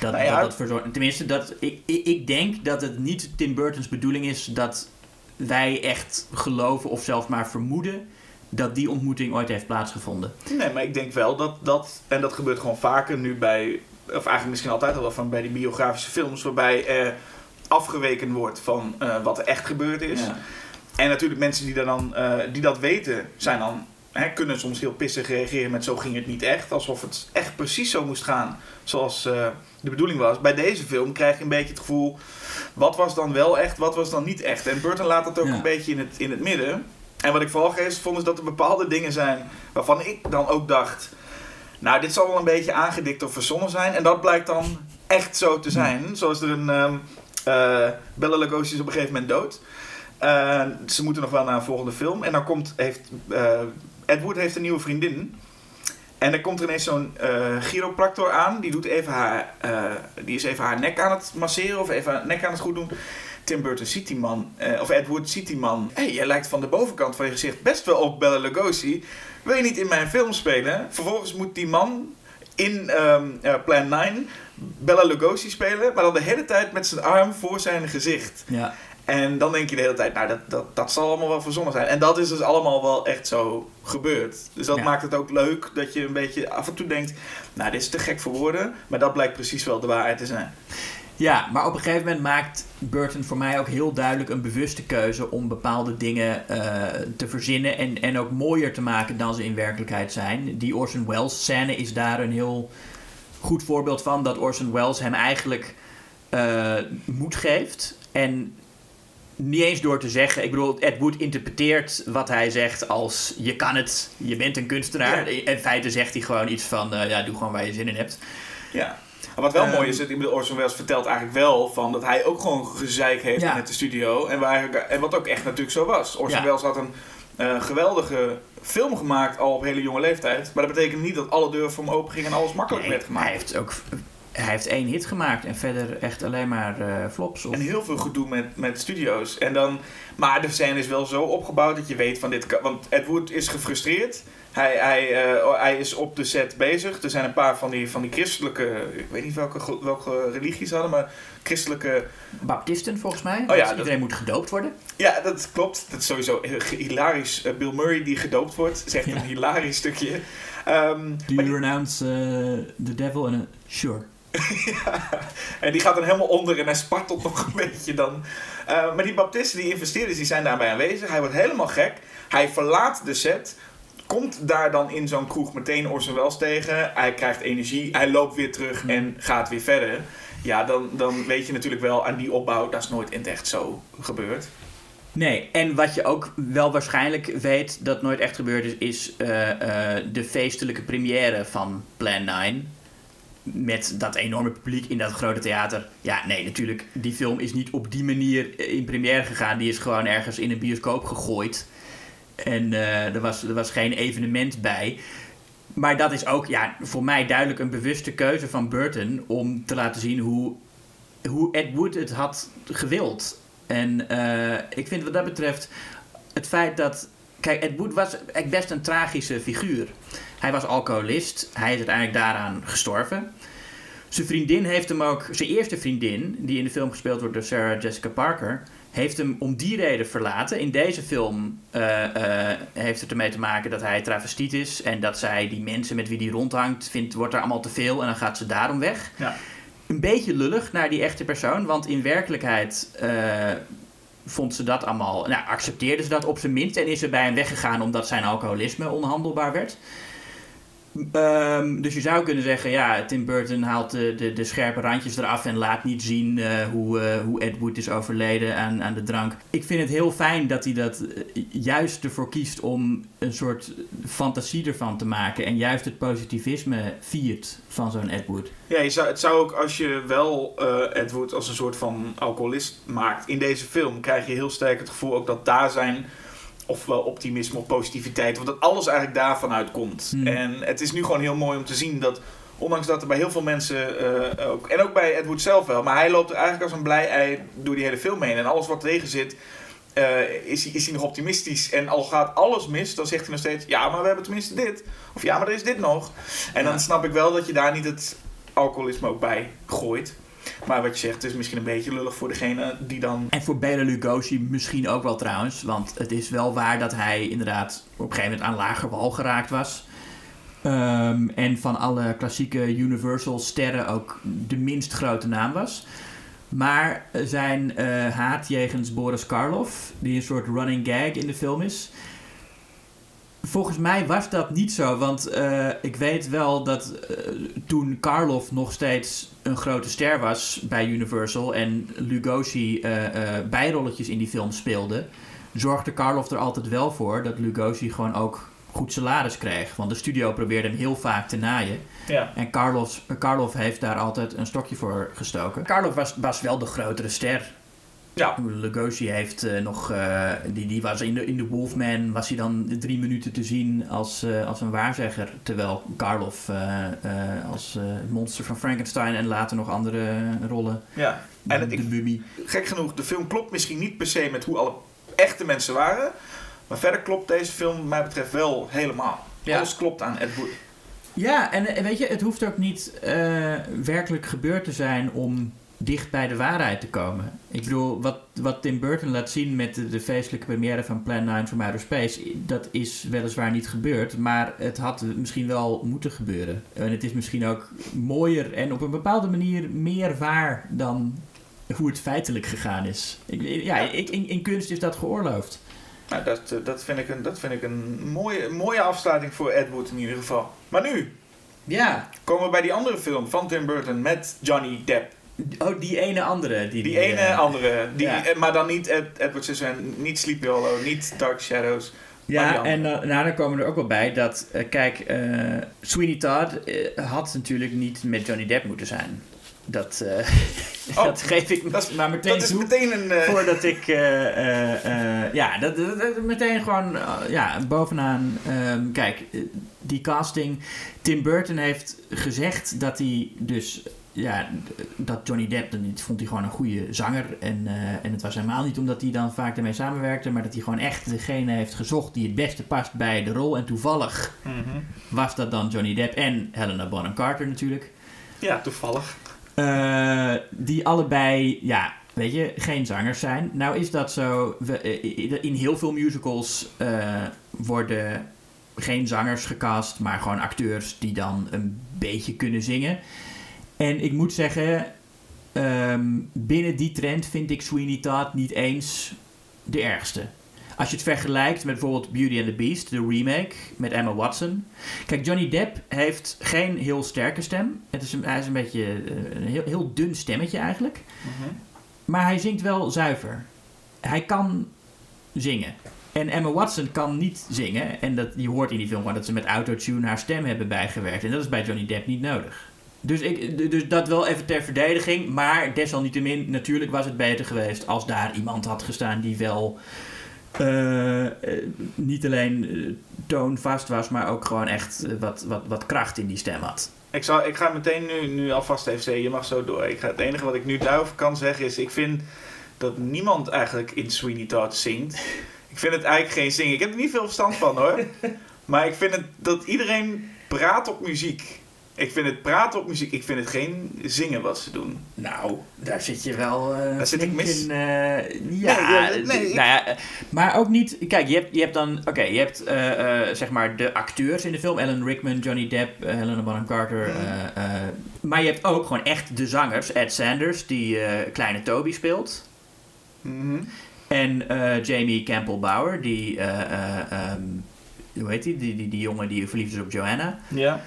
Dat, Nou ja. dat, tenminste, dat, ik, ik, ik denk dat het niet Tim Burton's bedoeling is dat wij echt geloven of zelfs maar vermoeden dat die ontmoeting ooit heeft plaatsgevonden. Nee, maar ik denk wel dat dat, en dat gebeurt gewoon vaker nu bij, of eigenlijk misschien altijd al wel van bij die biografische films, waarbij er afgeweken wordt van eh, wat er echt gebeurd is. Ja. En natuurlijk mensen die, daar dan, eh, die dat weten, zijn dan, hè, kunnen soms heel pissig reageren met zo ging het niet echt. Alsof het echt precies zo moest gaan zoals eh, de bedoeling was. Bij deze film krijg je een beetje het gevoel, wat was dan wel echt, wat was dan niet echt. En Burton laat het ook Ja. een beetje in het, in het midden. En wat ik vooral geest vond is dat er bepaalde dingen zijn waarvan ik dan ook dacht... Nou, dit zal wel een beetje aangedikt of verzonnen zijn. En dat blijkt dan echt zo te zijn. Zoals er een... eh Bella Lugosi is op een gegeven moment dood. Eh, ze moeten nog wel naar een volgende film. En dan komt... Heeft, Ed Wood heeft een nieuwe vriendin. En dan komt er ineens zo'n eh chiropractor aan. Die, doet even haar, die is even haar nek aan het masseren. Of even haar nek aan het goed doen. Tim Burton ziet die man. eh, of Ed Wood ziet die man. Hé, hey, jij lijkt van de bovenkant van je gezicht best wel op Bella Lugosi. Wil je niet in mijn film spelen? Vervolgens moet die man in ehm, eh, Plan 9 Bella Lugosi spelen. Maar dan de hele tijd met zijn arm voor zijn gezicht. Ja. En dan denk je de hele tijd, nou, dat, dat, dat zal allemaal wel verzonnen zijn. En dat is dus allemaal wel echt zo gebeurd. Dus dat Ja. maakt het ook leuk dat je een beetje af en toe denkt... Nou, dit is te gek voor woorden. Maar dat blijkt precies wel de waarheid te zijn. Ja, maar op een gegeven moment maakt Burton voor mij ook heel duidelijk een bewuste keuze om bepaalde dingen eh, te verzinnen en, en ook mooier te maken dan ze in werkelijkheid zijn. Die Orson Welles scène is daar een heel goed voorbeeld van, dat Orson Welles hem eigenlijk eh, moed geeft. En niet eens door te zeggen, ik bedoel, Ed Wood interpreteert wat hij zegt als je kan het, je bent een kunstenaar. Ja. In feite zegt hij gewoon iets van, eh, ja, doe gewoon waar je zin in hebt. Ja. Maar wat wel Ehm, mooi is, dat ik bedoel, Orson Welles vertelt eigenlijk wel van dat hij ook gewoon gezeik heeft Ja. met de studio. En, waar, en wat ook echt natuurlijk zo was. Orson Ja. Welles had een eh, geweldige film gemaakt al op hele jonge leeftijd. Maar dat betekent niet dat alle deuren voor hem open gingen en alles makkelijk Nee, werd gemaakt. Hij heeft ook hij heeft één hit gemaakt en verder echt alleen maar eh, flops. Of... En heel veel gedoe met, met studio's. En dan, maar de scène is wel zo opgebouwd dat je weet van dit kan. Want Ed Wood is gefrustreerd. Hij, hij, eh, hij is op de set bezig. Er zijn een paar van die, van die christelijke. Ik weet niet welke, welke religies ze hadden, maar christelijke. Baptisten volgens mij. Oh ja, Dus dat- iedereen moet gedoopt worden. Ja, dat klopt. Dat is sowieso hilarisch. Eh, Bill Murray die gedoopt wordt. is echt Ja. een hilarisch stukje. Ehm, Do you renounce eh, the devil? En sure. En die gaat dan helemaal onder en hij spartelt nog een beetje dan. Maar die baptisten, die investeerders, die zijn daarbij aanwezig. Hij wordt helemaal gek. Hij verlaat de set. Komt daar dan in zo'n kroeg meteen Orson Welles tegen. Hij krijgt energie. Hij loopt weer terug en gaat weer verder. Ja, dan, dan weet je natuurlijk wel aan die opbouw. Dat is nooit in het echt zo gebeurd. Nee, en wat je ook wel waarschijnlijk weet dat nooit echt gebeurd is, is eh, eh, de feestelijke première van Plan 9. Met dat enorme publiek in dat grote theater. Ja, nee, natuurlijk. Die film is niet op die manier in première gegaan. Die is gewoon ergens in een bioscoop gegooid. En eh, er, was, er was geen evenement bij. Maar dat is ook ja, voor mij duidelijk een bewuste keuze van Burton om te laten zien hoe, hoe Ed Wood het had gewild. En eh, ik vind wat dat betreft het feit dat. Kijk, Ed Wood was best een tragische figuur. Hij was alcoholist. Hij is uiteindelijk daaraan gestorven. Zijn vriendin heeft hem ook. Zijn eerste vriendin, die in de film gespeeld wordt door Sarah Jessica Parker. Heeft hem om die reden verlaten. In deze film eh, eh, heeft het ermee te maken dat hij travestiet is. En dat zij die mensen met wie hij rondhangt, vindt, wordt er allemaal te veel. En dan gaat ze daarom weg Ja. een beetje lullig naar die echte persoon. Want in werkelijkheid eh, vond ze dat allemaal. Nou, accepteerde ze dat op zijn minst. En is ze bij hem weggegaan omdat zijn alcoholisme onhandelbaar werd. Ehm, dus je zou kunnen zeggen, ja, Tim Burton haalt de, de, de scherpe randjes eraf en laat niet zien eh, hoe, eh, hoe Ed is overleden aan, aan de drank. Ik vind het heel fijn dat hij dat eh, juist ervoor kiest om een soort fantasie ervan te maken. En juist het positivisme viert van zo'n Ed Wood. Ja, het zou ook als je wel Wood als een soort van alcoholist maakt in deze film, krijg je heel sterk het gevoel ook dat daar zijn ofwel optimisme of positiviteit, want dat alles eigenlijk daarvan uitkomt. Hmm. En het is nu gewoon heel mooi om te zien dat Ondanks dat er bij heel veel mensen, eh, ook, en ook bij Ed Wood zelf wel, maar hij loopt eigenlijk als een blij ei door die hele film heen. En alles wat tegen zit, eh, is, hij, is hij nog optimistisch. En al gaat alles mis, dan zegt hij nog steeds, ja, maar we hebben tenminste dit. Of ja, maar er is dit nog. En dan snap ik wel dat je daar niet het alcoholisme ook bij gooit. Maar wat je zegt, is misschien een beetje lullig voor degene die dan... En voor Bela Lugosi misschien ook wel trouwens. Want het is wel waar dat hij inderdaad op een gegeven moment aan lager wal geraakt was. Ehm, en van alle klassieke Universal sterren ook de minst grote naam was. Maar zijn eh, haat jegens Boris Karloff, die een soort running gag in de film is. Volgens mij was dat niet zo, want eh, ik weet wel dat eh, toen Karloff nog steeds een grote ster was bij Universal en Lugosi eh, bijrolletjes in die film speelde, zorgde Karloff er altijd wel voor dat Lugosi gewoon ook goed salaris kreeg. Want de studio probeerde hem heel vaak te naaien. Ja. En Karloff, Karloff heeft daar altijd een stokje voor gestoken. Karloff was, was wel de grotere ster. Ja. Lugosi heeft eh, nog, eh, die, die was in de, in de Wolfman, was hij dan drie minuten te zien als, eh, als een waarzegger. Terwijl Karloff als monster van Frankenstein en later nog andere rollen. ja. En de ik, mummie. gek genoeg, de film klopt misschien niet per se met hoe alle echte mensen waren. Maar verder klopt deze film, wat mij betreft, wel helemaal. Ja. Alles klopt aan Ed Wood. Ja, en weet je, het hoeft ook niet werkelijk gebeurd te zijn om dicht bij de waarheid te komen. Ik bedoel, wat, wat Tim Burton laat zien met de, de feestelijke première van Plan 9 from Outer Space, dat is weliswaar niet gebeurd, maar het had misschien wel moeten gebeuren. En het is misschien ook mooier en op een bepaalde manier meer waar dan hoe het feitelijk gegaan is. Ik, ja, ik, in, in kunst is dat geoorloofd. Nou, dat, eh, dat vind ik een, dat vind ik een mooie, mooie afsluiting voor Ed Wood in ieder geval. Maar nu Ja, komen we bij die andere film van Tim Burton met Johnny Depp. Oh, die ene andere. Die, Die ene eh, andere, die, ja. eh, maar dan niet Ed, Edward Scissorhands, niet Sleepy Hollow, niet Dark Shadows. Ja, en uh, nou, dan komen we er ook wel bij dat, kijk, Sweeney Todd had natuurlijk niet met Johnny Depp moeten zijn. Dat, Oh, dat geef ik dat is- maar meteen Dat is toe. meteen een... Voordat ik, ja, dat, dat- dat- meteen gewoon, ja, bovenaan. ehm, kijk, die casting. Tim Burton heeft gezegd dat hij dus, ja, dat Johnny Depp, dat vond hij gewoon een goede zanger. En, eh, en het was helemaal niet omdat hij dan vaak ermee samenwerkte, maar dat hij gewoon echt degene heeft gezocht die het beste past bij de rol. En toevallig mhm. was dat dan Johnny Depp en Helena Bonham Carter natuurlijk. Ja, toevallig. Eh, die allebei, ja, weet je, geen zangers zijn. Nou is dat zo. We, eh, in heel veel musicals worden geen zangers gecast, maar gewoon acteurs die dan een beetje kunnen zingen. En ik moet zeggen, ehm, binnen die trend vind ik Sweeney Todd niet eens de ergste. Als je het vergelijkt met bijvoorbeeld Beauty and the Beast, de remake met Emma Watson. Kijk, Johnny Depp heeft geen heel sterke stem. Het is een, hij is een beetje eh, een heel, heel dun stemmetje eigenlijk. Maar hij zingt wel zuiver. Hij kan zingen. En Emma Watson kan niet zingen. En dat, je hoort in die film gewoon dat ze met autotune haar stem hebben bijgewerkt. En dat is bij Johnny Depp niet nodig. Dus, ik, dus dat wel even ter verdediging. Maar desalniettemin, natuurlijk was het beter geweest als daar iemand had gestaan die wel eh, eh, niet alleen eh, toonvast was, maar ook gewoon echt wat, wat, wat kracht in die stem had. Ik, zal, ik ga meteen nu, nu alvast even zeggen, je mag zo door. Ik ga, het enige wat ik nu daarover kan zeggen is, ik vind dat niemand eigenlijk in Sweeney Todd zingt. Ik vind het eigenlijk geen zingen. Ik heb er niet veel verstand van hoor. Maar ik vind het dat iedereen praat op muziek. Ik vind het praten op muziek, ik vind het geen zingen wat ze doen. Nou, daar zit je wel. eh, Daar zit ik mis. In, eh, Nee, ja, nee, ik- nou ja, eh, maar ook niet. Kijk, je hebt, je hebt dan. Oké, je hebt eh, eh, zeg maar de acteurs in de film: Alan Rickman, Johnny Depp, eh, Helena Bonham Carter. Eh, eh, maar je hebt ook gewoon echt de zangers: Ed Sanders, die eh, kleine Toby speelt. Mhm. En eh, Jamie Campbell Bauer, die. eh, eh, ehm, hoe heet die? Die, die? die jongen die verliefd is op Joanna. Ja.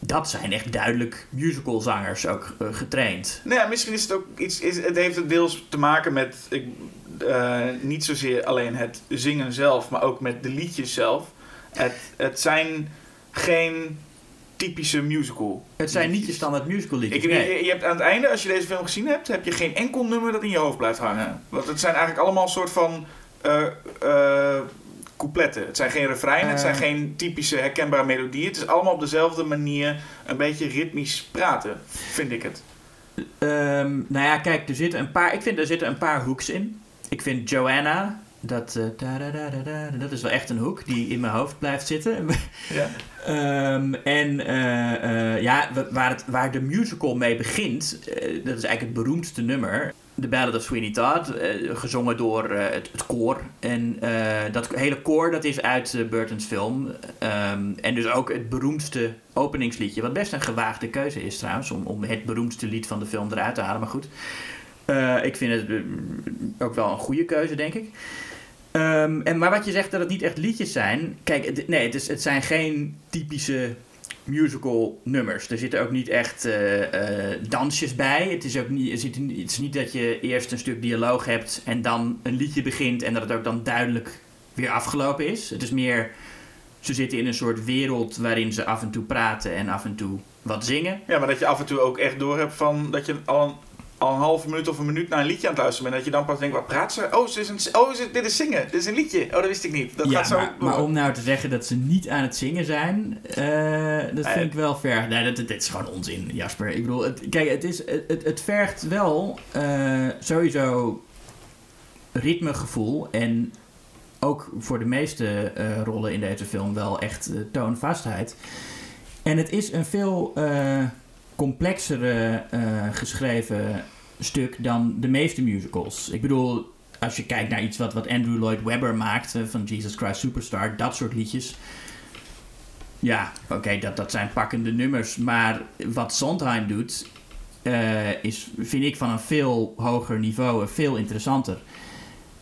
Dat zijn echt duidelijk musicalzangers ook eh, getraind. Nou ja, misschien is het ook iets. Is, het heeft het deels te maken met. Ik, eh, niet zozeer alleen het zingen zelf, maar ook met de liedjes zelf. Het, het zijn geen typische musical. Het zijn niet je standaard musical Ik, liedjes. nee. je, je hebt aan het einde, als je deze film gezien hebt, heb je geen enkel nummer dat in je hoofd blijft hangen. Want het zijn eigenlijk allemaal soort van eh, coupletten. Het zijn geen refreinen, het zijn Eh. geen typische herkenbare melodieën. Het is allemaal op dezelfde manier een beetje ritmisch praten, vind ik het. Ehm, nou ja, kijk, er zitten een paar. Ik vind er zitten een paar hooks in. Ik vind Joanna. Dat, eh, dat is wel echt een hoek die in mijn hoofd blijft zitten. Ja. Ehm, en eh, ja, wa- waar, het, waar de musical mee begint, dat is eigenlijk het beroemdste nummer. The Ballad of Sweeney Todd, eh, gezongen door eh, het, het koor. En eh, dat hele koor dat is uit Burton's film. Ehm, en dus ook het beroemdste openingsliedje. Wat best een gewaagde keuze is trouwens, om, om het beroemdste lied van de film eruit te halen. Maar goed, ik vind het ook wel een goede keuze, denk ik. Ehm, en, maar wat je zegt dat het niet echt liedjes zijn. Kijk, nee, het, het zijn geen typische musical nummers. Er zitten ook niet echt eh, eh, dansjes bij. Het is ook niet, het is niet dat je eerst een stuk dialoog hebt en dan een liedje begint en dat het ook dan duidelijk weer afgelopen is. Het is meer, ze zitten in een soort wereld waarin ze af en toe praten en af en toe wat zingen. Ja, maar dat je af en toe ook echt door hebt van dat je al een, al een halve minuut of een minuut naar een liedje aan het luisteren bent. Dat je dan pas denkt, wat praat ze? Oh, ze is een, oh is het, dit is zingen. Dit is een liedje. Oh, dat wist ik niet. Dat ja, gaat zo maar, om nou te zeggen dat ze niet aan het zingen zijn, eh, dat Nee. vind ik wel ver. Nee, dat, dat is gewoon onzin, Jasper. Ik bedoel, het, kijk, het, is, het, het- het vergt wel eh, sowieso ritmegevoel en ook voor de meeste eh, rollen in deze film wel echt eh, toonvastheid. En het is een veel eh, complexere eh, geschreven stuk dan de meeste musicals. Ik bedoel, als je kijkt naar iets wat, wat Andrew Lloyd Webber maakt van Jesus Christ Superstar, dat soort liedjes. Ja, oké, dat, dat zijn pakkende nummers. Maar wat Sondheim doet, eh, is, vind ik van een veel hoger niveau en veel interessanter.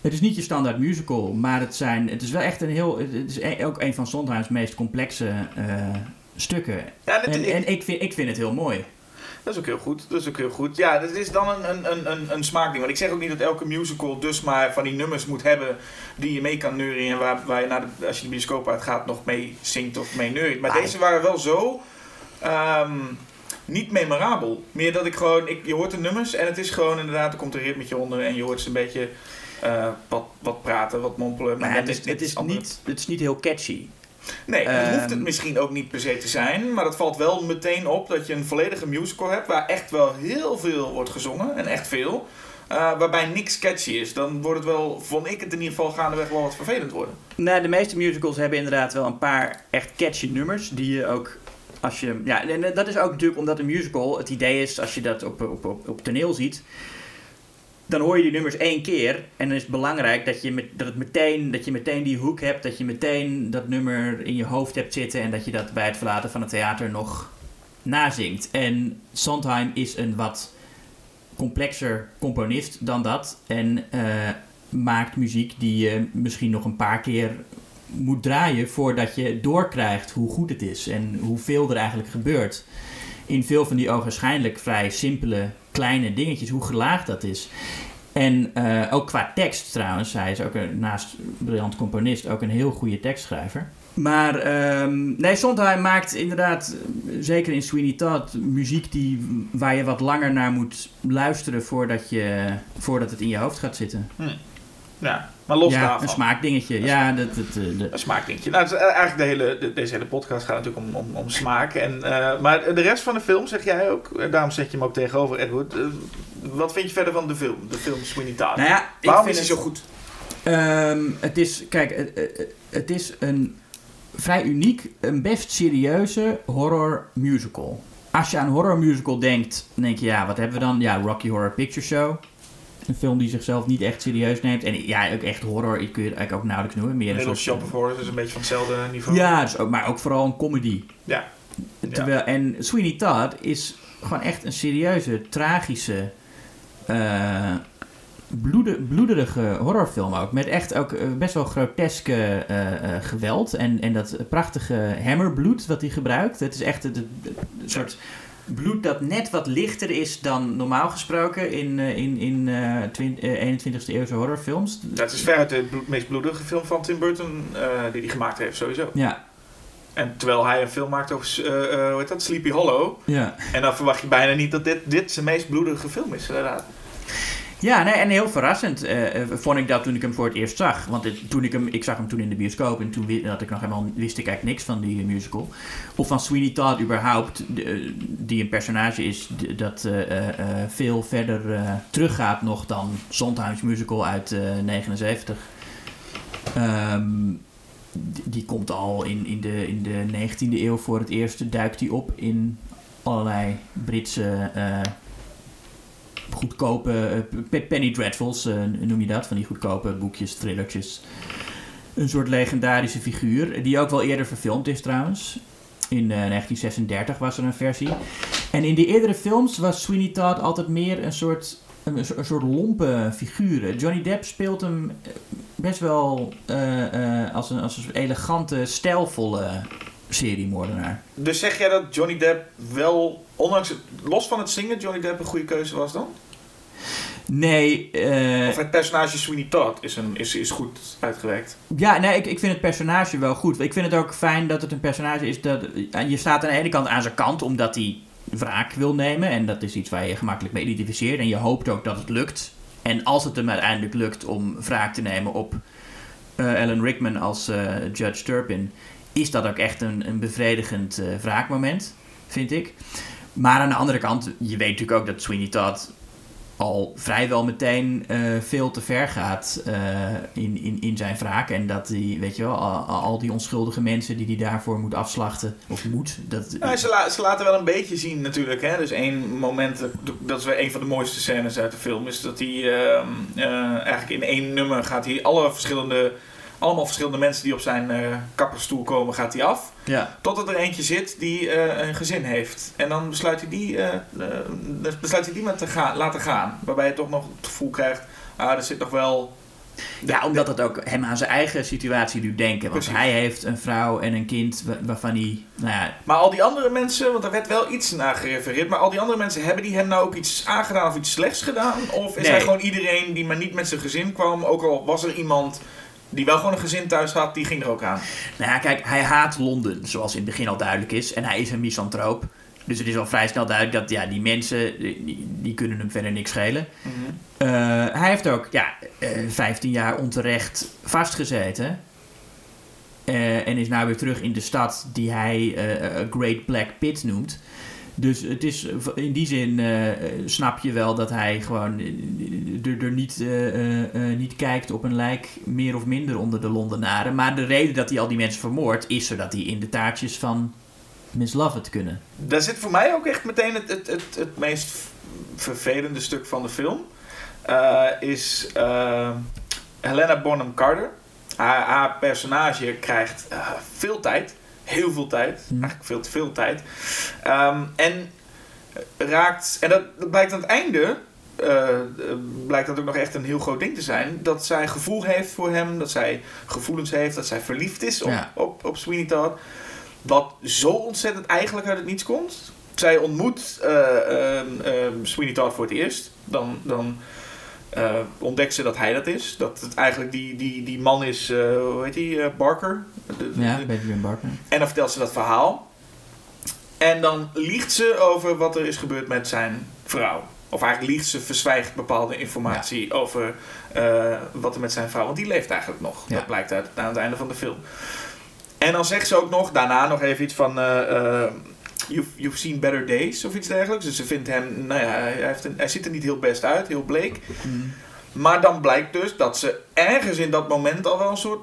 Het is niet je standaard musical, maar het, zijn, het is wel echt een heel. Het is e- ook een van Sondheims meest complexe eh, stukken. Ja, En, ik- en ik, vind, ik vind het heel mooi. dat is ook heel goed. Dat is ook heel goed. Ja, dat is dan een, een, een, een, smaakding. Want ik zeg ook niet dat elke musical dus maar van die nummers moet hebben die je mee kan neurien. En waar, waar je naar de, als je de bioscoop uitgaat nog mee zingt of mee neuriet. Maar Ah, deze waren wel zo ehm, niet memorabel. Meer dat ik gewoon, ik, je hoort de nummers en het is gewoon inderdaad, er komt een ritmetje onder en je hoort ze een beetje eh, wat, wat praten, wat mompelen. Maar het is, het, is niet, het is niet heel catchy. Nee, dat Ehm, hoeft het misschien ook niet per se te zijn. Maar het valt wel meteen op dat je een volledige musical hebt waar echt wel heel veel wordt gezongen. En echt veel. eh, waarbij niks catchy is. Dan wordt het wel, vond ik het in ieder geval gaandeweg wel wat vervelend worden. Nou, de meeste musicals hebben inderdaad wel een paar echt catchy nummers. Die je ook, als je... Ja, en dat is ook natuurlijk omdat een musical... Het idee is, als je dat op, op, op, op toneel ziet... Dan hoor je die nummers één keer. En dan is het belangrijk dat je, met, dat het meteen, dat je meteen die hoek hebt. Dat je meteen dat nummer in je hoofd hebt zitten. En dat je dat bij het verlaten van het theater nog nazingt. En Sondheim is een wat complexer componist dan dat. En eh, maakt muziek die je misschien nog een paar keer moet draaien voordat je doorkrijgt hoe goed het is en hoeveel er eigenlijk gebeurt. In veel van die ogenschijnlijk vrij simpele kleine dingetjes, hoe gelaagd dat is. En eh, ook qua tekst trouwens, hij is ook een, naast briljant componist ook een heel goede tekstschrijver. Maar ehm, nee, Sondheim maakt inderdaad, zeker in Sweeney Todd, muziek die, waar je wat langer naar moet luisteren voordat, je, voordat het in je hoofd gaat zitten. Ja, maar los ja, daarvan. een smaakdingetje. Ja, dat, dat, eh, de- Een smaakdingetje. Nou, is eigenlijk de hele, de- deze hele podcast gaat natuurlijk om, om, om smaak. En, eh, maar de rest van de film, zeg jij ook, eh, daarom zet je hem ook tegenover Edward. eh, wat vind je verder van de film? De film Sweeney Todd. Nou ja, ik Waarom vind is hij zo goed? Ehm, het is, kijk, het, het- het is een vrij uniek, een best serieuze horror musical. Als je aan horror musical denkt, dan denk je, ja, wat hebben we dan? Ja, Rocky Horror Picture Show. Een film die zichzelf niet echt serieus neemt. En ja, ook echt horror, kun je het eigenlijk ook nauwelijks noemen. Meer een soort Shop of Horrors is een beetje van hetzelfde niveau. Ja, dus ook, maar ook vooral een comedy. Ja. Terwijl, En Sweeney Todd is gewoon echt een serieuze, tragische, eh, bloede, bloederige horrorfilm ook. Met echt ook eh, best wel groteske eh, geweld. En, en dat prachtige hammerbloed wat hij gebruikt. Het is echt het soort bloed dat net wat lichter is dan normaal gesproken in, eh, in, in eh, twin- eh, 21ste eeuwse horrorfilms. Dat is veruit de bloed- meest bloedige film van Tim Burton die hij gemaakt heeft, sowieso. Ja, En terwijl hij een film maakt over, hoe heet dat, Sleepy Hollow. ja. En dan verwacht je bijna niet dat dit, dit zijn meest bloedige film is, inderdaad. Ja, en heel verrassend eh, eh, vond ik dat toen ik hem voor het eerst zag. Want toen ik, hem, ik zag hem toen in de bioscoop en toen had ik nog helemaal, wist ik eigenlijk niks van die musical. Of van Sweeney Todd überhaupt, eh, die een personage is dat eh, eh, eh, veel verder eh, teruggaat nog dan Sondheim's musical uit eh 79. Ehm, die, die komt al in, in, de, in de 19e eeuw voor het eerst, duikt hij op in allerlei Britse eh, goedkope eh, pe- penny dreadfuls, eh, noem je dat, van die goedkope boekjes, thrillertjes. Een soort legendarische figuur, die ook wel eerder verfilmd is trouwens. In eh, 1936 was er een versie. En in de eerdere films was Sweeney Todd altijd meer een soort, een, so- een soort lompe figuur. Johnny Depp speelt hem eh, best wel eh, eh, als, een, als een elegante, stijlvolle seriemoordenaar. Dus zeg jij dat Johnny Depp wel, ondanks het, los van het zingen, Johnny Depp een goede keuze was dan? Nee, eh, Of het personage Sweeney Todd is, een, is, is goed uitgewerkt? Ja, nee, ik, ik vind het personage wel goed. Ik vind het ook fijn dat het een personage is dat... Je staat aan de ene kant aan zijn kant omdat hij wraak wil nemen. En dat is iets waar je gemakkelijk mee identificeert. En je hoopt ook dat het lukt. En als het hem uiteindelijk lukt om wraak te nemen op eh, Alan Rickman als eh, Judge Turpin... is dat ook echt een, een bevredigend eh, wraakmoment, vind ik. Maar aan de andere kant, je weet natuurlijk ook dat Sweeney Todd al vrijwel meteen eh, veel te ver gaat eh, in, in, in zijn wraak. En dat die, weet je wel, al, al die onschuldige mensen die hij daarvoor moet afslachten, of moet, dat... Ze, la- ze laten wel een beetje zien natuurlijk. Hè? Dus één moment, dat is wel een van de mooiste scènes uit de film, is dat hij ehm, eh, eigenlijk in één nummer gaat hij alle verschillende, allemaal verschillende mensen die op zijn eh kapperstoel komen, gaat hij af. Ja, Totdat er eentje zit die eh, een gezin heeft. En dan besluit hij die, dus besluit hij die maar te gaan, laten gaan. Waarbij je toch nog het gevoel krijgt, ah, er zit nog wel... ja omdat het ook hem aan zijn eigen situatie doet denken. Want Precies. hij heeft een vrouw en een kind wa- waarvan hij, nou ja, Maar al die andere mensen, want er werd wel iets naar gerefereerd, maar al die andere mensen, hebben die hem nou ook iets aangedaan of iets slechts gedaan? Of is Nee. hij gewoon iedereen die maar niet met zijn gezin kwam, ook al was er iemand die wel gewoon een gezin thuis had, die ging er ook aan? Nou ja, kijk, hij haat Londen, zoals in het begin al duidelijk is. En hij is een misantroop. Dus het is al vrij snel duidelijk dat ja, die mensen, die, die kunnen hem verder niks schelen. Eh, hij heeft ook ja, eh 15 jaar onterecht vastgezeten. Eh, en is nou weer terug in de stad die hij eh, Great Black Pit noemt. Dus het is in die zin eh, snap je wel dat hij gewoon eh, er, niet, eh, eh, eh, niet kijkt op een lijk meer of minder onder de Londenaren. Maar de reden dat hij al die mensen vermoordt is zodat hij in de taartjes van Miss Lovett kunnen. Daar zit voor mij ook echt meteen het, het, het, het meest vervelende stuk van de film. Eh, is eh, Helena Bonham Carter. Haar, haar personage krijgt eh, veel tijd. Heel veel tijd. Hmm. Eigenlijk veel te veel tijd. Ehm, en raakt... En dat, dat blijkt aan het einde... eh, blijkt dat ook nog echt een heel groot ding te zijn. Dat zij gevoel heeft voor hem. Dat zij gevoelens heeft. Dat zij verliefd is op, Ja. op, op Sweeney Todd. Wat zo ontzettend eigenlijk uit het niets komt. Zij ontmoet ehm, Sweeney Todd voor het eerst. Dan, dan eh, ontdekt ze dat hij dat is. Dat het eigenlijk die, die, die man is, eh, hoe heet die, eh, Barker. De- Ja, Benjamin Barker. en dan vertelt ze dat verhaal. En dan liegt ze over wat er is gebeurd met zijn vrouw. Of eigenlijk liegt ze, verzwijgt bepaalde informatie over wat er met zijn vrouw... Want die leeft eigenlijk nog. Ja. Dat blijkt uit, aan het einde van de film. En dan zegt ze ook nog, daarna nog even iets van... you've, you've seen better days of iets dergelijks. Dus ze vindt hem, nou ja, hij, heeft een, hij ziet er niet heel best uit, heel bleek. Maar dan blijkt dus dat ze ergens in dat moment al wel een soort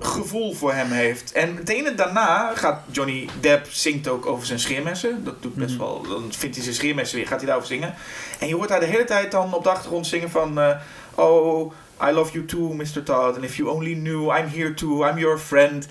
gevoel voor hem heeft. En meteen daarna gaat Johnny Depp zingt ook over zijn scheermessen. Dat doet best Mhm. wel. Dan vindt hij zijn scheermessen weer, gaat hij daarover zingen. En je hoort haar de hele tijd dan op de achtergrond zingen van... eh, oh, I love you too, Mr. Todd. And if you only knew, I'm here too, I'm your friend.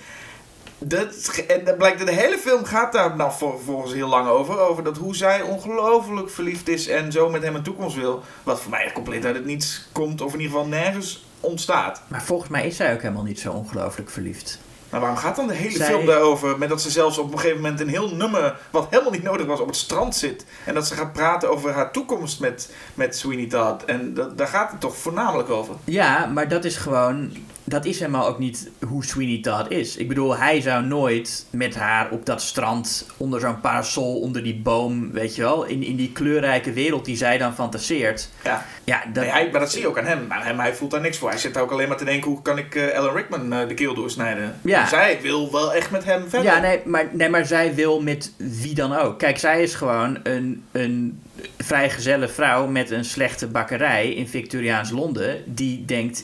Dat, en dat blijkt, de hele film gaat daar nou volgens heel lang over. Over dat hoe zij ongelooflijk verliefd is en zo met hem een toekomst wil. Wat voor mij compleet uit het niets komt, of in ieder geval nergens ontstaat. Maar volgens mij is zij ook helemaal niet zo ongelooflijk verliefd. Maar waarom gaat dan de hele Zij- film daarover? Met dat ze zelfs op een gegeven moment een heel nummer, wat helemaal niet nodig was, op het strand zit. En dat ze gaat praten over haar toekomst met, met Sweeney Todd. En dat, daar gaat het toch voornamelijk over. Ja, maar dat is gewoon. Dat is helemaal ook niet hoe Sweeney Todd is. Ik bedoel, hij zou nooit met haar op dat strand onder zo'n parasol, onder die boom, weet je wel, in, in die kleurrijke wereld die zij dan fantaseert. Ja. Ja, dat, Nee, hij, maar dat zie je ook aan hem. Maar hem, hij voelt daar niks voor. Hij zit daar ook alleen maar te denken, hoe kan ik eh, Alan Rickman eh, de keel doorsnijden? Ja. Zij wil wel echt met hem verder. Ja, nee maar, nee, maar zij wil met wie dan ook. Kijk, zij is gewoon een, een vrijgezelle vrouw met een slechte bakkerij in Victoriaans Londen. Die denkt,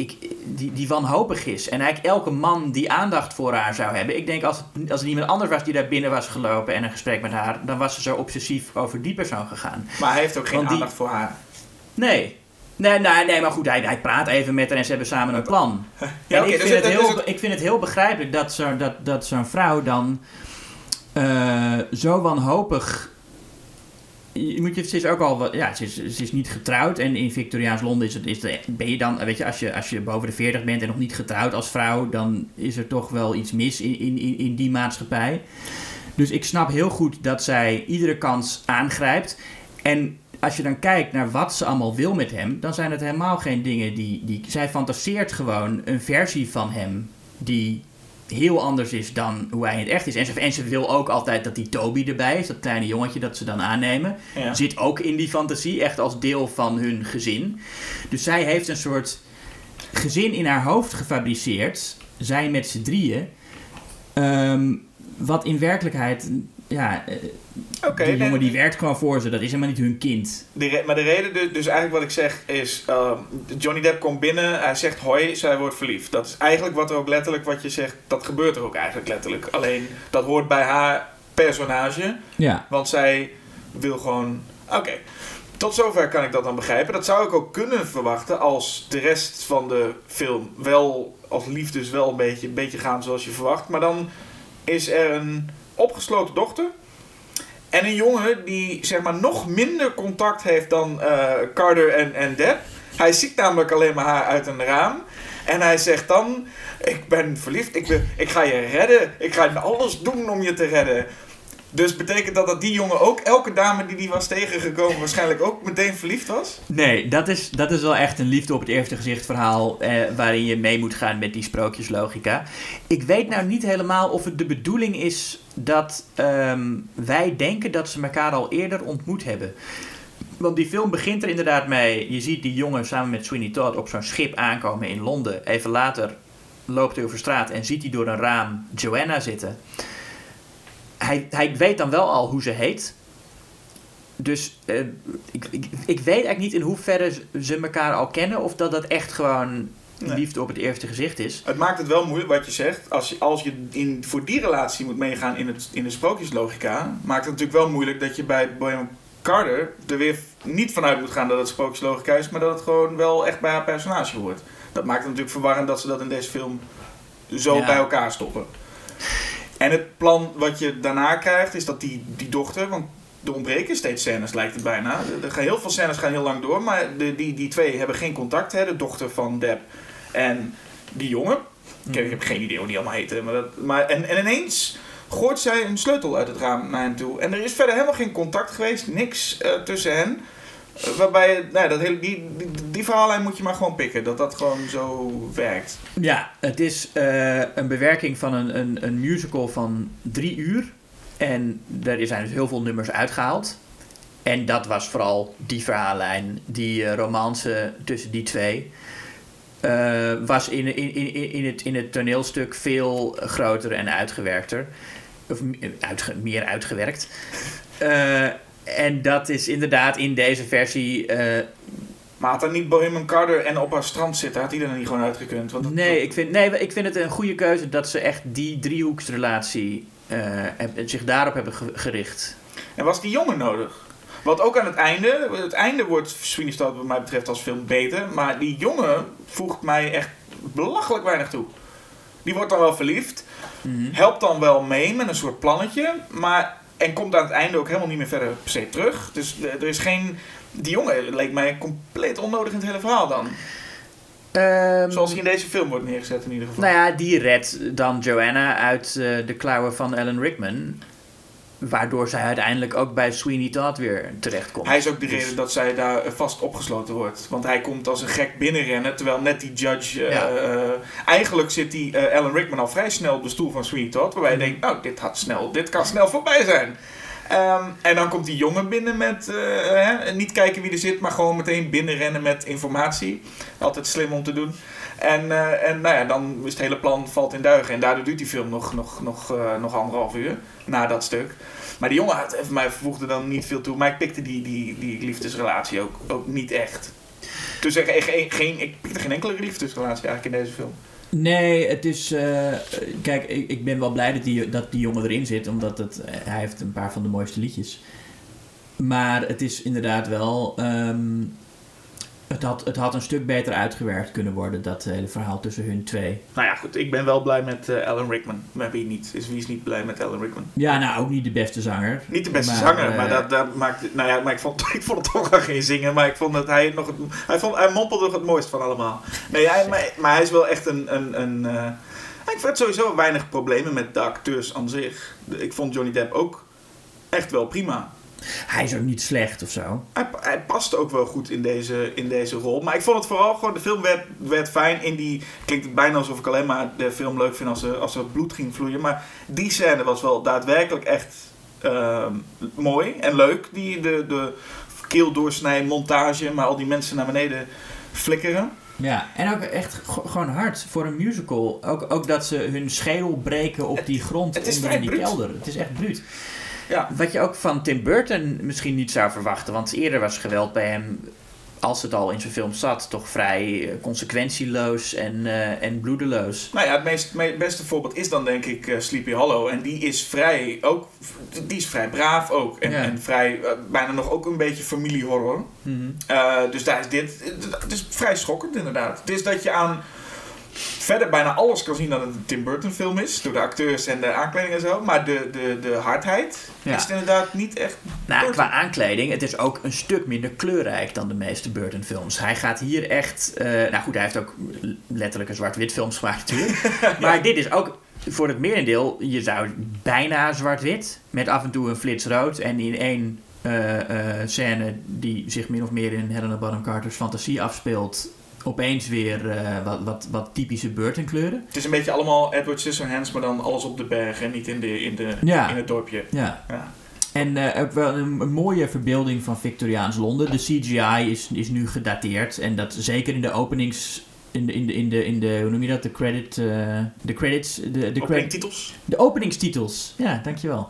ik, die, die wanhopig is. En eigenlijk elke man die aandacht voor haar zou hebben. Ik denk, als het, als er iemand anders was die daar binnen was gelopen en een gesprek met haar, dan was ze zo obsessief over die persoon gegaan. Maar hij heeft ook geen Want die- aandacht voor haar. Nee. Nee, nee, nee, maar goed, hij, hij praat even met haar en ze hebben samen een plan. Ja, En ik, dus vind het- het dus heel, ik vind het heel begrijpelijk dat, zo, dat, dat zo'n vrouw dan eh, zo wanhopig. Je moet je, is ook al ja, ze is, is niet getrouwd en in Victoriaans Londen is het, is het, ben je dan, weet je, als je, als je boven de 40 bent en nog niet getrouwd als vrouw, dan is er toch wel iets mis in, in, in die maatschappij. Dus ik snap heel goed dat zij iedere kans aangrijpt. En als je dan kijkt naar wat ze allemaal wil met hem, dan zijn het helemaal geen dingen die. die zij fantaseert gewoon een versie van hem die heel anders is dan hoe hij in het echt is. En ze, en ze wil ook altijd dat die Toby erbij is, dat kleine jongetje dat ze dan aannemen. Ja. Zit ook in die fantasie, echt als deel van hun gezin. Dus zij heeft een soort gezin in haar hoofd gefabriceerd, zij met z'n drieën. Ehm, wat in werkelijkheid, ja, Oké, die jongen die werkt gewoon voor ze, dat is helemaal niet hun kind. De maar de reden, dus, dus eigenlijk wat ik zeg is, uh, Johnny Depp komt binnen, hij zegt hoi, zij wordt verliefd. Dat is eigenlijk wat er ook letterlijk, wat je zegt, dat gebeurt er ook eigenlijk letterlijk. Alleen, dat hoort bij haar personage, Ja. want zij wil gewoon, oké. Tot zover kan ik dat dan begrijpen. Dat zou ik ook kunnen verwachten als de rest van de film wel als liefdes wel een beetje, een beetje gaan zoals je verwacht. Maar dan is er een opgesloten dochter. En een jongen die zeg maar nog minder contact heeft dan eh, Carter en, en Deb. Hij ziet namelijk alleen maar haar uit een raam. En hij zegt dan: Ik ben verliefd, ik, ik ga je redden. Ik ga alles doen om je te redden. Dus betekent dat dat die jongen ook, elke dame die die was tegengekomen, waarschijnlijk ook meteen verliefd was? Nee, dat is, dat is wel echt een liefde op het eerste gezicht verhaal eh, waarin je mee moet gaan met die sprookjeslogica. Ik weet nou niet helemaal of het de bedoeling is dat ehm, wij denken dat ze elkaar al eerder ontmoet hebben. Want die film begint er inderdaad mee. Je ziet die jongen samen met Sweeney Todd op zo'n schip aankomen in Londen. Even later loopt hij over straat en ziet hij door een raam Joanna zitten. Hij, hij weet dan wel al hoe ze heet. Dus eh, ik, ik, ik weet eigenlijk niet in hoeverre ze- elkaar al kennen. Of dat dat echt gewoon Nee. liefde op het eerste gezicht is. Het maakt het wel moeilijk wat je zegt. Als je, als je in, voor die relatie moet meegaan in, het, in de sprookjeslogica, maakt het natuurlijk wel moeilijk dat je bij Bohemian Carter er weer niet vanuit moet gaan dat het sprookjeslogica is, maar dat het gewoon wel echt bij haar personage hoort. Dat maakt het natuurlijk verwarrend dat ze dat in deze film zo Ja. bij elkaar stoppen. En het plan wat je daarna krijgt is dat die, die dochter, want er ontbreken steeds scènes lijkt het bijna. Er- gaan heel veel scènes gaan heel lang door, maar de, die, die twee hebben geen contact. Hè? De dochter van Deb en die jongen. Ik, heb, ik heb geen idee hoe die allemaal heten. Maar dat, maar, en, en ineens gooit zij een sleutel uit het raam naar hem toe. En er is verder helemaal geen contact geweest, niks eh, tussen hen. Waarbij, nou, dat hele, die, die, die verhaallijn moet je maar gewoon pikken. Dat dat gewoon zo werkt. Ja, het is eh, een bewerking van een, een, een musical van drie uur. En er zijn dus heel veel nummers uitgehaald. En dat was vooral die verhaallijn, die eh, romance tussen die twee. eh, was in, in, in, in, het, in het toneelstuk veel groter en uitgewerkter. Of meer uitgewerkt. Eh, en dat is inderdaad in deze versie eh, Maar had er niet Bohemian Carter en op haar strand zitten, had die er dan niet gewoon uitgekund? Want dat- Nee, ik vind, nee, ik vind het een goede keuze dat ze echt die driehoeksrelatie eh, heb- zich daarop hebben ge- gericht. En was die jongen nodig? Want ook aan het einde, het einde wordt Sweeney wat mij betreft als film beter, maar die jongen voegt mij echt belachelijk weinig toe. Die wordt dan wel verliefd, helpt dan wel mee met een soort plannetje, maar en komt aan het einde ook helemaal niet meer verder per se terug. Dus eh, er is geen, die jongen leek mij compleet onnodig in het hele verhaal dan. Zoals hij in deze film wordt neergezet in ieder geval. Nou ja, die redt dan Joanna uit eh, de klauwen van Alan Rickman. Waardoor zij uiteindelijk ook bij Sweeney Todd weer terechtkomt. Hij is ook de Dus- reden dat zij daar eh, vast opgesloten wordt. Want hij komt als een gek binnenrennen, terwijl net die judge... eh, Ja. eh, eigenlijk zit die eh, Alan Rickman al vrij snel op de stoel van Sweeney Todd. Waarbij Mhm. je denkt, nou, dit, had snel, dit kan snel voorbij zijn. Ehm, en dan komt die jongen binnen met hè, niet kijken wie er zit, maar gewoon meteen binnenrennen met informatie. Altijd slim om te doen. En, eh, en nou ja, dan is het hele plan valt in duigen. En daardoor duurt die film nog, nog, nog, eh, nog anderhalf uur na dat stuk. Maar die jongen had, mij voegde dan niet veel toe. Maar ik pikte die, die, die liefdesrelatie ook, ook niet echt. Dus er- geen, geen, ik pikte geen enkele liefdesrelatie eigenlijk in deze film. Nee, het is. eh, kijk, ik, ik ben wel blij dat die, dat die jongen erin zit, omdat het, hij heeft een paar van de mooiste liedjes. Maar het is inderdaad wel. ehm, het, had, het had een stuk beter uitgewerkt kunnen worden, dat hele verhaal tussen hun twee. Nou ja, goed. Ik ben wel blij met eh, Alan Rickman. Maar wie niet? Is, wie is niet blij met Alan Rickman? Ja, nou, ook niet de beste zanger. Niet de beste Maar, zanger, eh, maar dat, dat maakt... Nou ja, maar ik vond, ik vond het toch wel geen zingen. Maar ik vond dat hij nog... Het, hij, vond, hij mompelde nog het mooist van allemaal. Nee, hij, maar, maar hij is wel echt een... een, een eh, ik vind sowieso weinig problemen met de acteurs aan zich. Ik vond Johnny Depp ook echt wel prima. Hij is ook niet slecht of zo. Hij, hij past ook wel goed in deze, in deze rol. Maar ik vond het vooral gewoon... De film werd, werd fijn in die... Klinkt het bijna alsof ik alleen maar de film leuk vind als er, als er bloed ging vloeien. Maar die scène was wel daadwerkelijk echt ehm, mooi en leuk. Die, de, de keeldoorsnij montage, maar al die mensen naar beneden flikkeren. Ja, en ook echt gewoon hard voor een musical. Ook, ook dat ze hun schedel breken op die grond onder in die bruut. kelder. Het is echt bruut. Ja. Wat je ook van Tim Burton misschien niet zou verwachten. Want eerder was geweld bij hem, als het al in zijn film zat, toch vrij eh, consequentieloos en, eh, en bloedeloos. Nou ja, het meest, me- beste voorbeeld is dan denk ik eh, Sleepy Hollow. En die is vrij, ook, die is vrij braaf ook. En, Ja. en vrij, bijna nog ook een beetje familiehorror. Eh, dus daar is dit. Het is vrij schokkend inderdaad. Het is dat je aan verder bijna alles kan zien dat het een Tim Burton film is. Door de acteurs en de aankleding en zo. Maar de, de, de hardheid Ja. is het inderdaad niet echt. Nou, Burton. qua aankleding, het is ook een stuk minder kleurrijk dan de meeste Burton films. Hij gaat hier echt... eh, nou goed, hij heeft ook letterlijke zwart-wit films gemaakt natuurlijk. maar dit is ook voor het merendeel, je zou bijna zwart-wit. Met af en toe een flits rood. En in één eh, scène die zich min of meer in Helena Bonham Carter's fantasie afspeelt... Opeens weer eh, wat, wat, wat typische Burton kleuren. Het is een beetje allemaal Edward Scissorhands, maar dan alles op de berg en niet in, de, in, de, Ja. in het dorpje. Ja. Ja. En eh, ook wel een, een mooie verbeelding van Victoriaans Londen. De CGI is, is nu gedateerd. En dat zeker in de openings. In de, in de, in de, in de hoe noem je dat? De credit. eh, de credits. De, de, credit, Openingtitels. de openingstitels. Ja, dankjewel.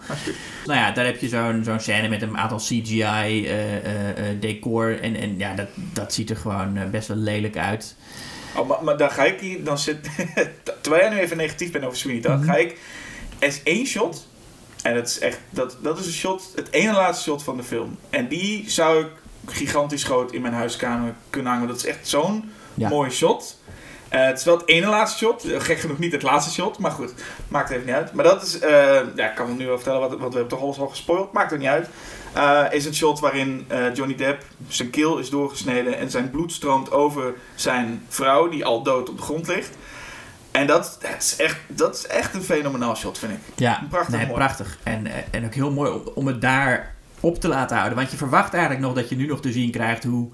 Nou ja, daar heb je zo'n zo'n scène met een aantal CGI eh, eh, decor. En, en ja, dat, dat ziet er gewoon best wel lelijk uit. Oh, maar, maar dan ga ik hier, dan zit, terwijl jij nu even negatief bent over Sweeney Todd, Mhm. ga ik, er is één shot, en dat is echt, dat, dat is een shot, het ene laatste shot van de film. En die zou ik gigantisch groot in mijn huiskamer kunnen hangen, dat is echt zo'n Ja. mooi shot. Eh, het is wel het ene laatste shot, gek genoeg niet het laatste shot, maar goed, maakt even niet uit. Maar dat is, eh, ja, ik kan het nu wel vertellen, wat, want we hebben toch alles al gespoild, maakt er niet uit. Eh, is een shot waarin Johnny Depp zijn keel is doorgesneden en zijn bloed stroomt over zijn vrouw, die al dood op de grond ligt. En dat, dat, is, echt, dat is echt een fenomenaal shot, vind ik. Ja, Prachtig nee, prachtig. En, en ook heel mooi om, om het daar op te laten houden. Want je verwacht eigenlijk nog dat je nu nog te zien krijgt hoe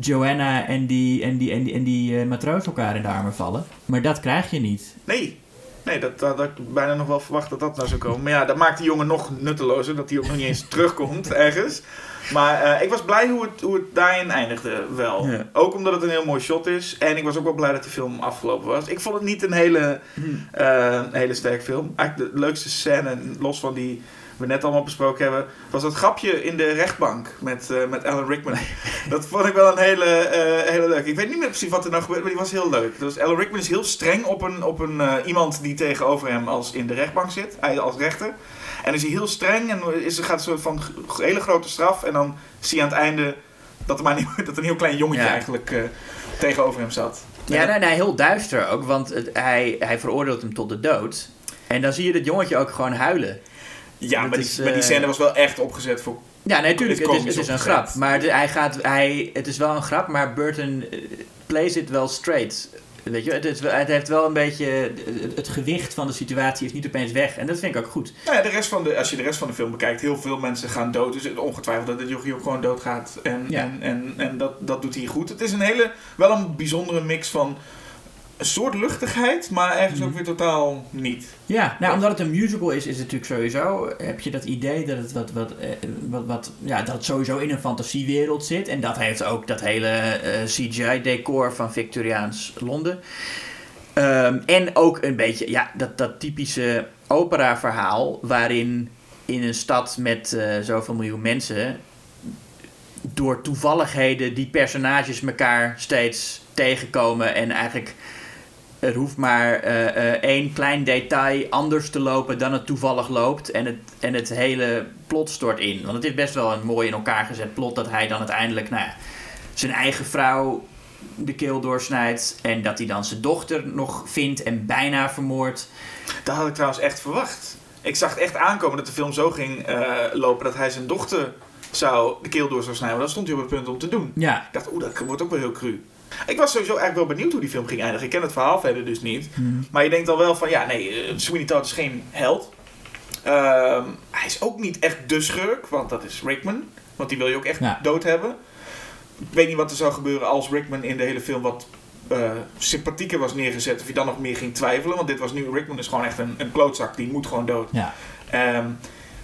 Joanna en die, en die, en die, en die eh, matroos elkaar in de armen vallen. Maar dat krijg je niet. Nee, nee dat, dat, ik bijna nog wel verwacht dat dat nou zou komen. Maar ja, dat maakt die jongen nog nuttelozer, dat hij ook nog niet eens terugkomt ergens. Maar eh, ik was blij hoe het, hoe het daarin eindigde wel. Ja. Ook omdat het een heel mooi shot is. En ik was ook wel blij dat die film afgelopen was. Ik vond het niet een hele, een hele sterke film. Eigenlijk de leukste scène, los van die we net allemaal besproken hebben, was dat grapje in de rechtbank met, eh, met Alan Rickman. dat vond ik wel een hele, eh hele leuke. Ik weet niet meer precies wat er nou gebeurde, maar die was heel leuk. Dus Alan Rickman is heel streng op, een, op een, eh, iemand die tegenover hem als in de rechtbank zit, hij als rechter. En is hij heel streng en is, gaat een soort van hele grote straf. En dan zie je aan het einde dat er maar niet, dat een heel klein jongetje Ja. eigenlijk tegenover hem zat. Ja, nee, nee, heel duister ook. Want het, hij, hij veroordeelt hem tot de dood. En dan zie je dat jongetje ook gewoon huilen. Ja, maar die, is, maar die eh, scène was wel echt opgezet voor... Ja, nee, tuurlijk. Het Het is het is een grap. Maar de- hij gaat, hij, het is wel een grap, maar Burton eh, plays it wel straight. Weet je, het, is, het heeft wel een beetje. Het, gewicht van de situatie is niet opeens weg. En dat vind ik ook goed. Nou ja, de rest van de, als je de rest van de film bekijkt, heel veel mensen gaan dood. Dus ongetwijfeld dat het jochie ook gewoon doodgaat. En, Ja. en, en, en dat, dat doet hij goed. Het is een hele, wel een bijzondere mix van een soort luchtigheid, maar ergens Mhm. ook weer totaal niet. Ja, nou, omdat het een musical is, is het natuurlijk sowieso. Heb je dat idee dat het, wat, wat, eh, wat, wat, ja, dat het sowieso in een fantasiewereld zit. En dat heeft ook dat hele eh, CGI-decor van Victoriaans Londen. Ehm, en ook een beetje ja, dat, dat typische opera-verhaal. waarin in een stad met eh, zoveel miljoen mensen. door toevalligheden die personages elkaar steeds tegenkomen. en eigenlijk er hoeft maar eh, eh, één klein detail anders te lopen dan het toevallig loopt. En het, en het hele plot stort in. Want het is best wel een mooi in elkaar gezet plot dat hij dan uiteindelijk nou ja, zijn eigen vrouw de keel doorsnijdt. En dat hij dan zijn dochter nog vindt en bijna vermoordt. Dat had ik trouwens echt verwacht. Ik zag het echt aankomen dat de film zo ging eh, lopen dat hij zijn dochter zou de keel door zou snijden. Maar dat stond hij op het punt om te doen. Ja, Ik dacht, oeh, dat wordt ook wel heel cru. Ik was sowieso eigenlijk wel benieuwd hoe die film ging eindigen. Ik ken het verhaal verder dus niet. Maar je denkt al wel van, ja, nee, eh, Sweeney Todd is geen held. Ehm, hij is ook niet echt de schurk, want dat is Rickman. Want die wil je ook echt Ja. dood hebben. Ik weet niet wat er zou gebeuren als Rickman in de hele film wat eh, sympathieker was neergezet. Of je dan nog meer ging twijfelen. Want dit was nu, Rickman is gewoon echt een, een klootzak. Die moet gewoon dood. ja. Ehm,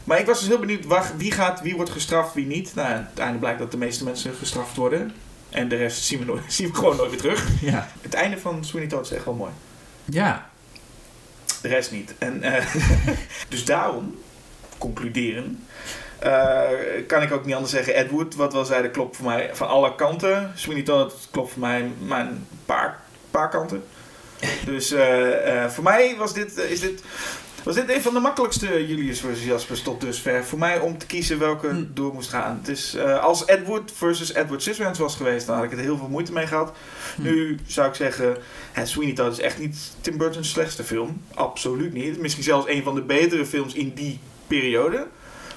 maar ik was dus heel benieuwd waar, wie, gaat, wie wordt gestraft, wie niet. Nou, uiteindelijk blijkt dat de meeste mensen gestraft worden. En de rest zien we, nooit, zien we gewoon nooit weer terug. Ja. Het einde van Sweeney Todd is echt wel mooi. Ja. De rest niet. En, eh, dus daarom, concluderen, eh, kan ik ook niet anders zeggen. Ed Wood, wat we al zeiden, klopt voor mij van alle kanten. Sweeney Todd klopt voor mij maar een paar, paar kanten. Dus eh, voor mij was dit, is dit, was dit een van de makkelijkste Julius versus Jaspers tot dusver. Voor mij om te kiezen welke Hm. door moest gaan. Het is, eh, als Ed Wood versus Edward Scissorhands was geweest, dan had ik er heel veel moeite mee gehad. Hm. Nu zou ik zeggen, Sweeney Todd is echt niet Tim Burton's slechtste film. Absoluut niet. Misschien zelfs een van de betere films in die periode.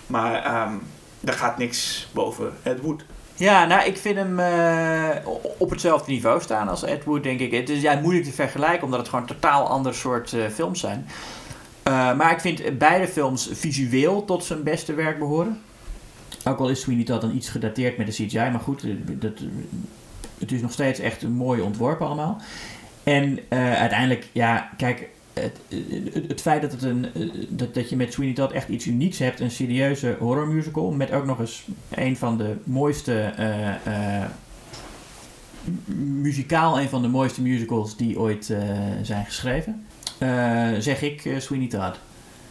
Maar ehm daar gaat niks boven Ed Wood. Ja, nou, ik vind hem eh, op hetzelfde niveau staan als Ed Wood, denk ik. Het is ja, moeilijk te vergelijken, omdat het gewoon totaal ander soort eh, films zijn. Eh, maar ik vind beide films visueel tot zijn beste werk behoren. Ook al is Sweeney Todd dan iets gedateerd met de CGI, maar goed, eh, dat, eh, het is nog steeds echt een mooi ontworpen allemaal. En uiteindelijk, ja, kijk, het, het, feit dat, het een, dat, dat je met Sweeney Todd echt iets unieks hebt, een serieuze horrormusical, met ook nog eens een van de mooiste, m- muzikaal een van de mooiste musicals die ooit zijn geschreven, zeg ik eh, Sweeney Todd.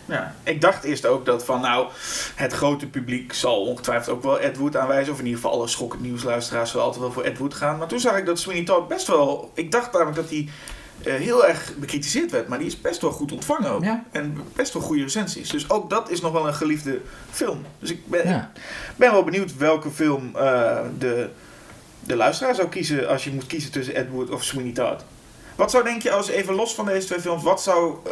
Ja, ik dacht eerst ook dat van nou, het grote publiek zal ongetwijfeld ook wel Ed Wood aanwijzen. Of in ieder geval alle schokkend nieuwsluisteraars zullen altijd wel voor Ed Wood gaan. Maar toen zag ik dat Sweeney Todd best wel... Ik dacht namelijk dat hij eh, heel erg bekritiseerd werd. Maar die is best wel goed ontvangen ook. Ja. En best wel goede recensies. Dus ook dat is nog wel een geliefde film. Dus ik ben, Ja. ben wel benieuwd welke film eh, de, de luisteraar zou kiezen als je moet kiezen tussen Ed Wood of Sweeney Todd. Wat zou denk je, als even los van deze twee films, wat zou eh,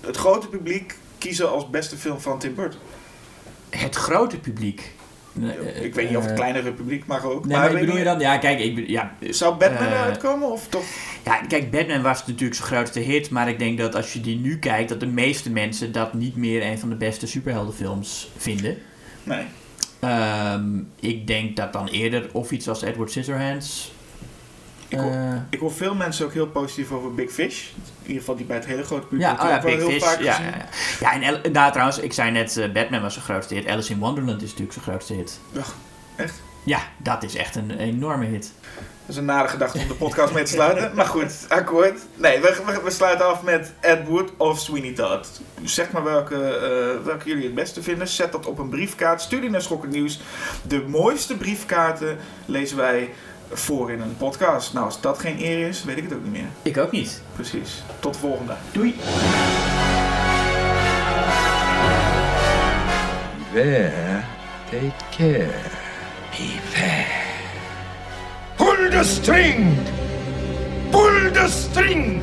het grote publiek kiezen als beste film van Tim Burton? Het grote publiek. Eh, ik weet niet of het eh, kleinere publiek mag ook. Nee, maar bedoel je dan? Ja, kijk, ik, ja, Zou Batman Eh, eruit komen of toch? Ja, kijk, Batman was natuurlijk zijn grootste hit. Maar ik denk dat als je die nu kijkt, dat de meeste mensen dat niet meer een van de beste superheldenfilms vinden. Nee. Ehm, ik denk dat dan eerder of iets als Edward Scissorhands. Ik hoor, eh, ik hoor veel mensen ook heel positief over Big Fish. In ieder geval die bij het hele grote publiek ja, oh ja, Big heel Fish. vaak Ja, ja, ja. ja, en El- daar trouwens, ik zei net, eh, Batman was zijn grootste hit. Alice in Wonderland is natuurlijk zijn grootste hit. Ach, echt? Ja, dat is echt een enorme hit. Dat is een nare gedachte om de podcast mee te sluiten. Maar goed, akkoord. Nee, we, we, we sluiten af met Ed Wood of Sweeney Todd. Zeg maar welke, eh, welke jullie het beste vinden. Zet dat op een briefkaart. Stuur die naar Schokkend Nieuws. De mooiste briefkaarten lezen wij voor in een podcast. Nou, als dat geen eer is, weet ik het ook niet meer. Ik ook niet. Precies. Tot de volgende. Doei. Beware, take care. Beware. Pull the string! Pull the string!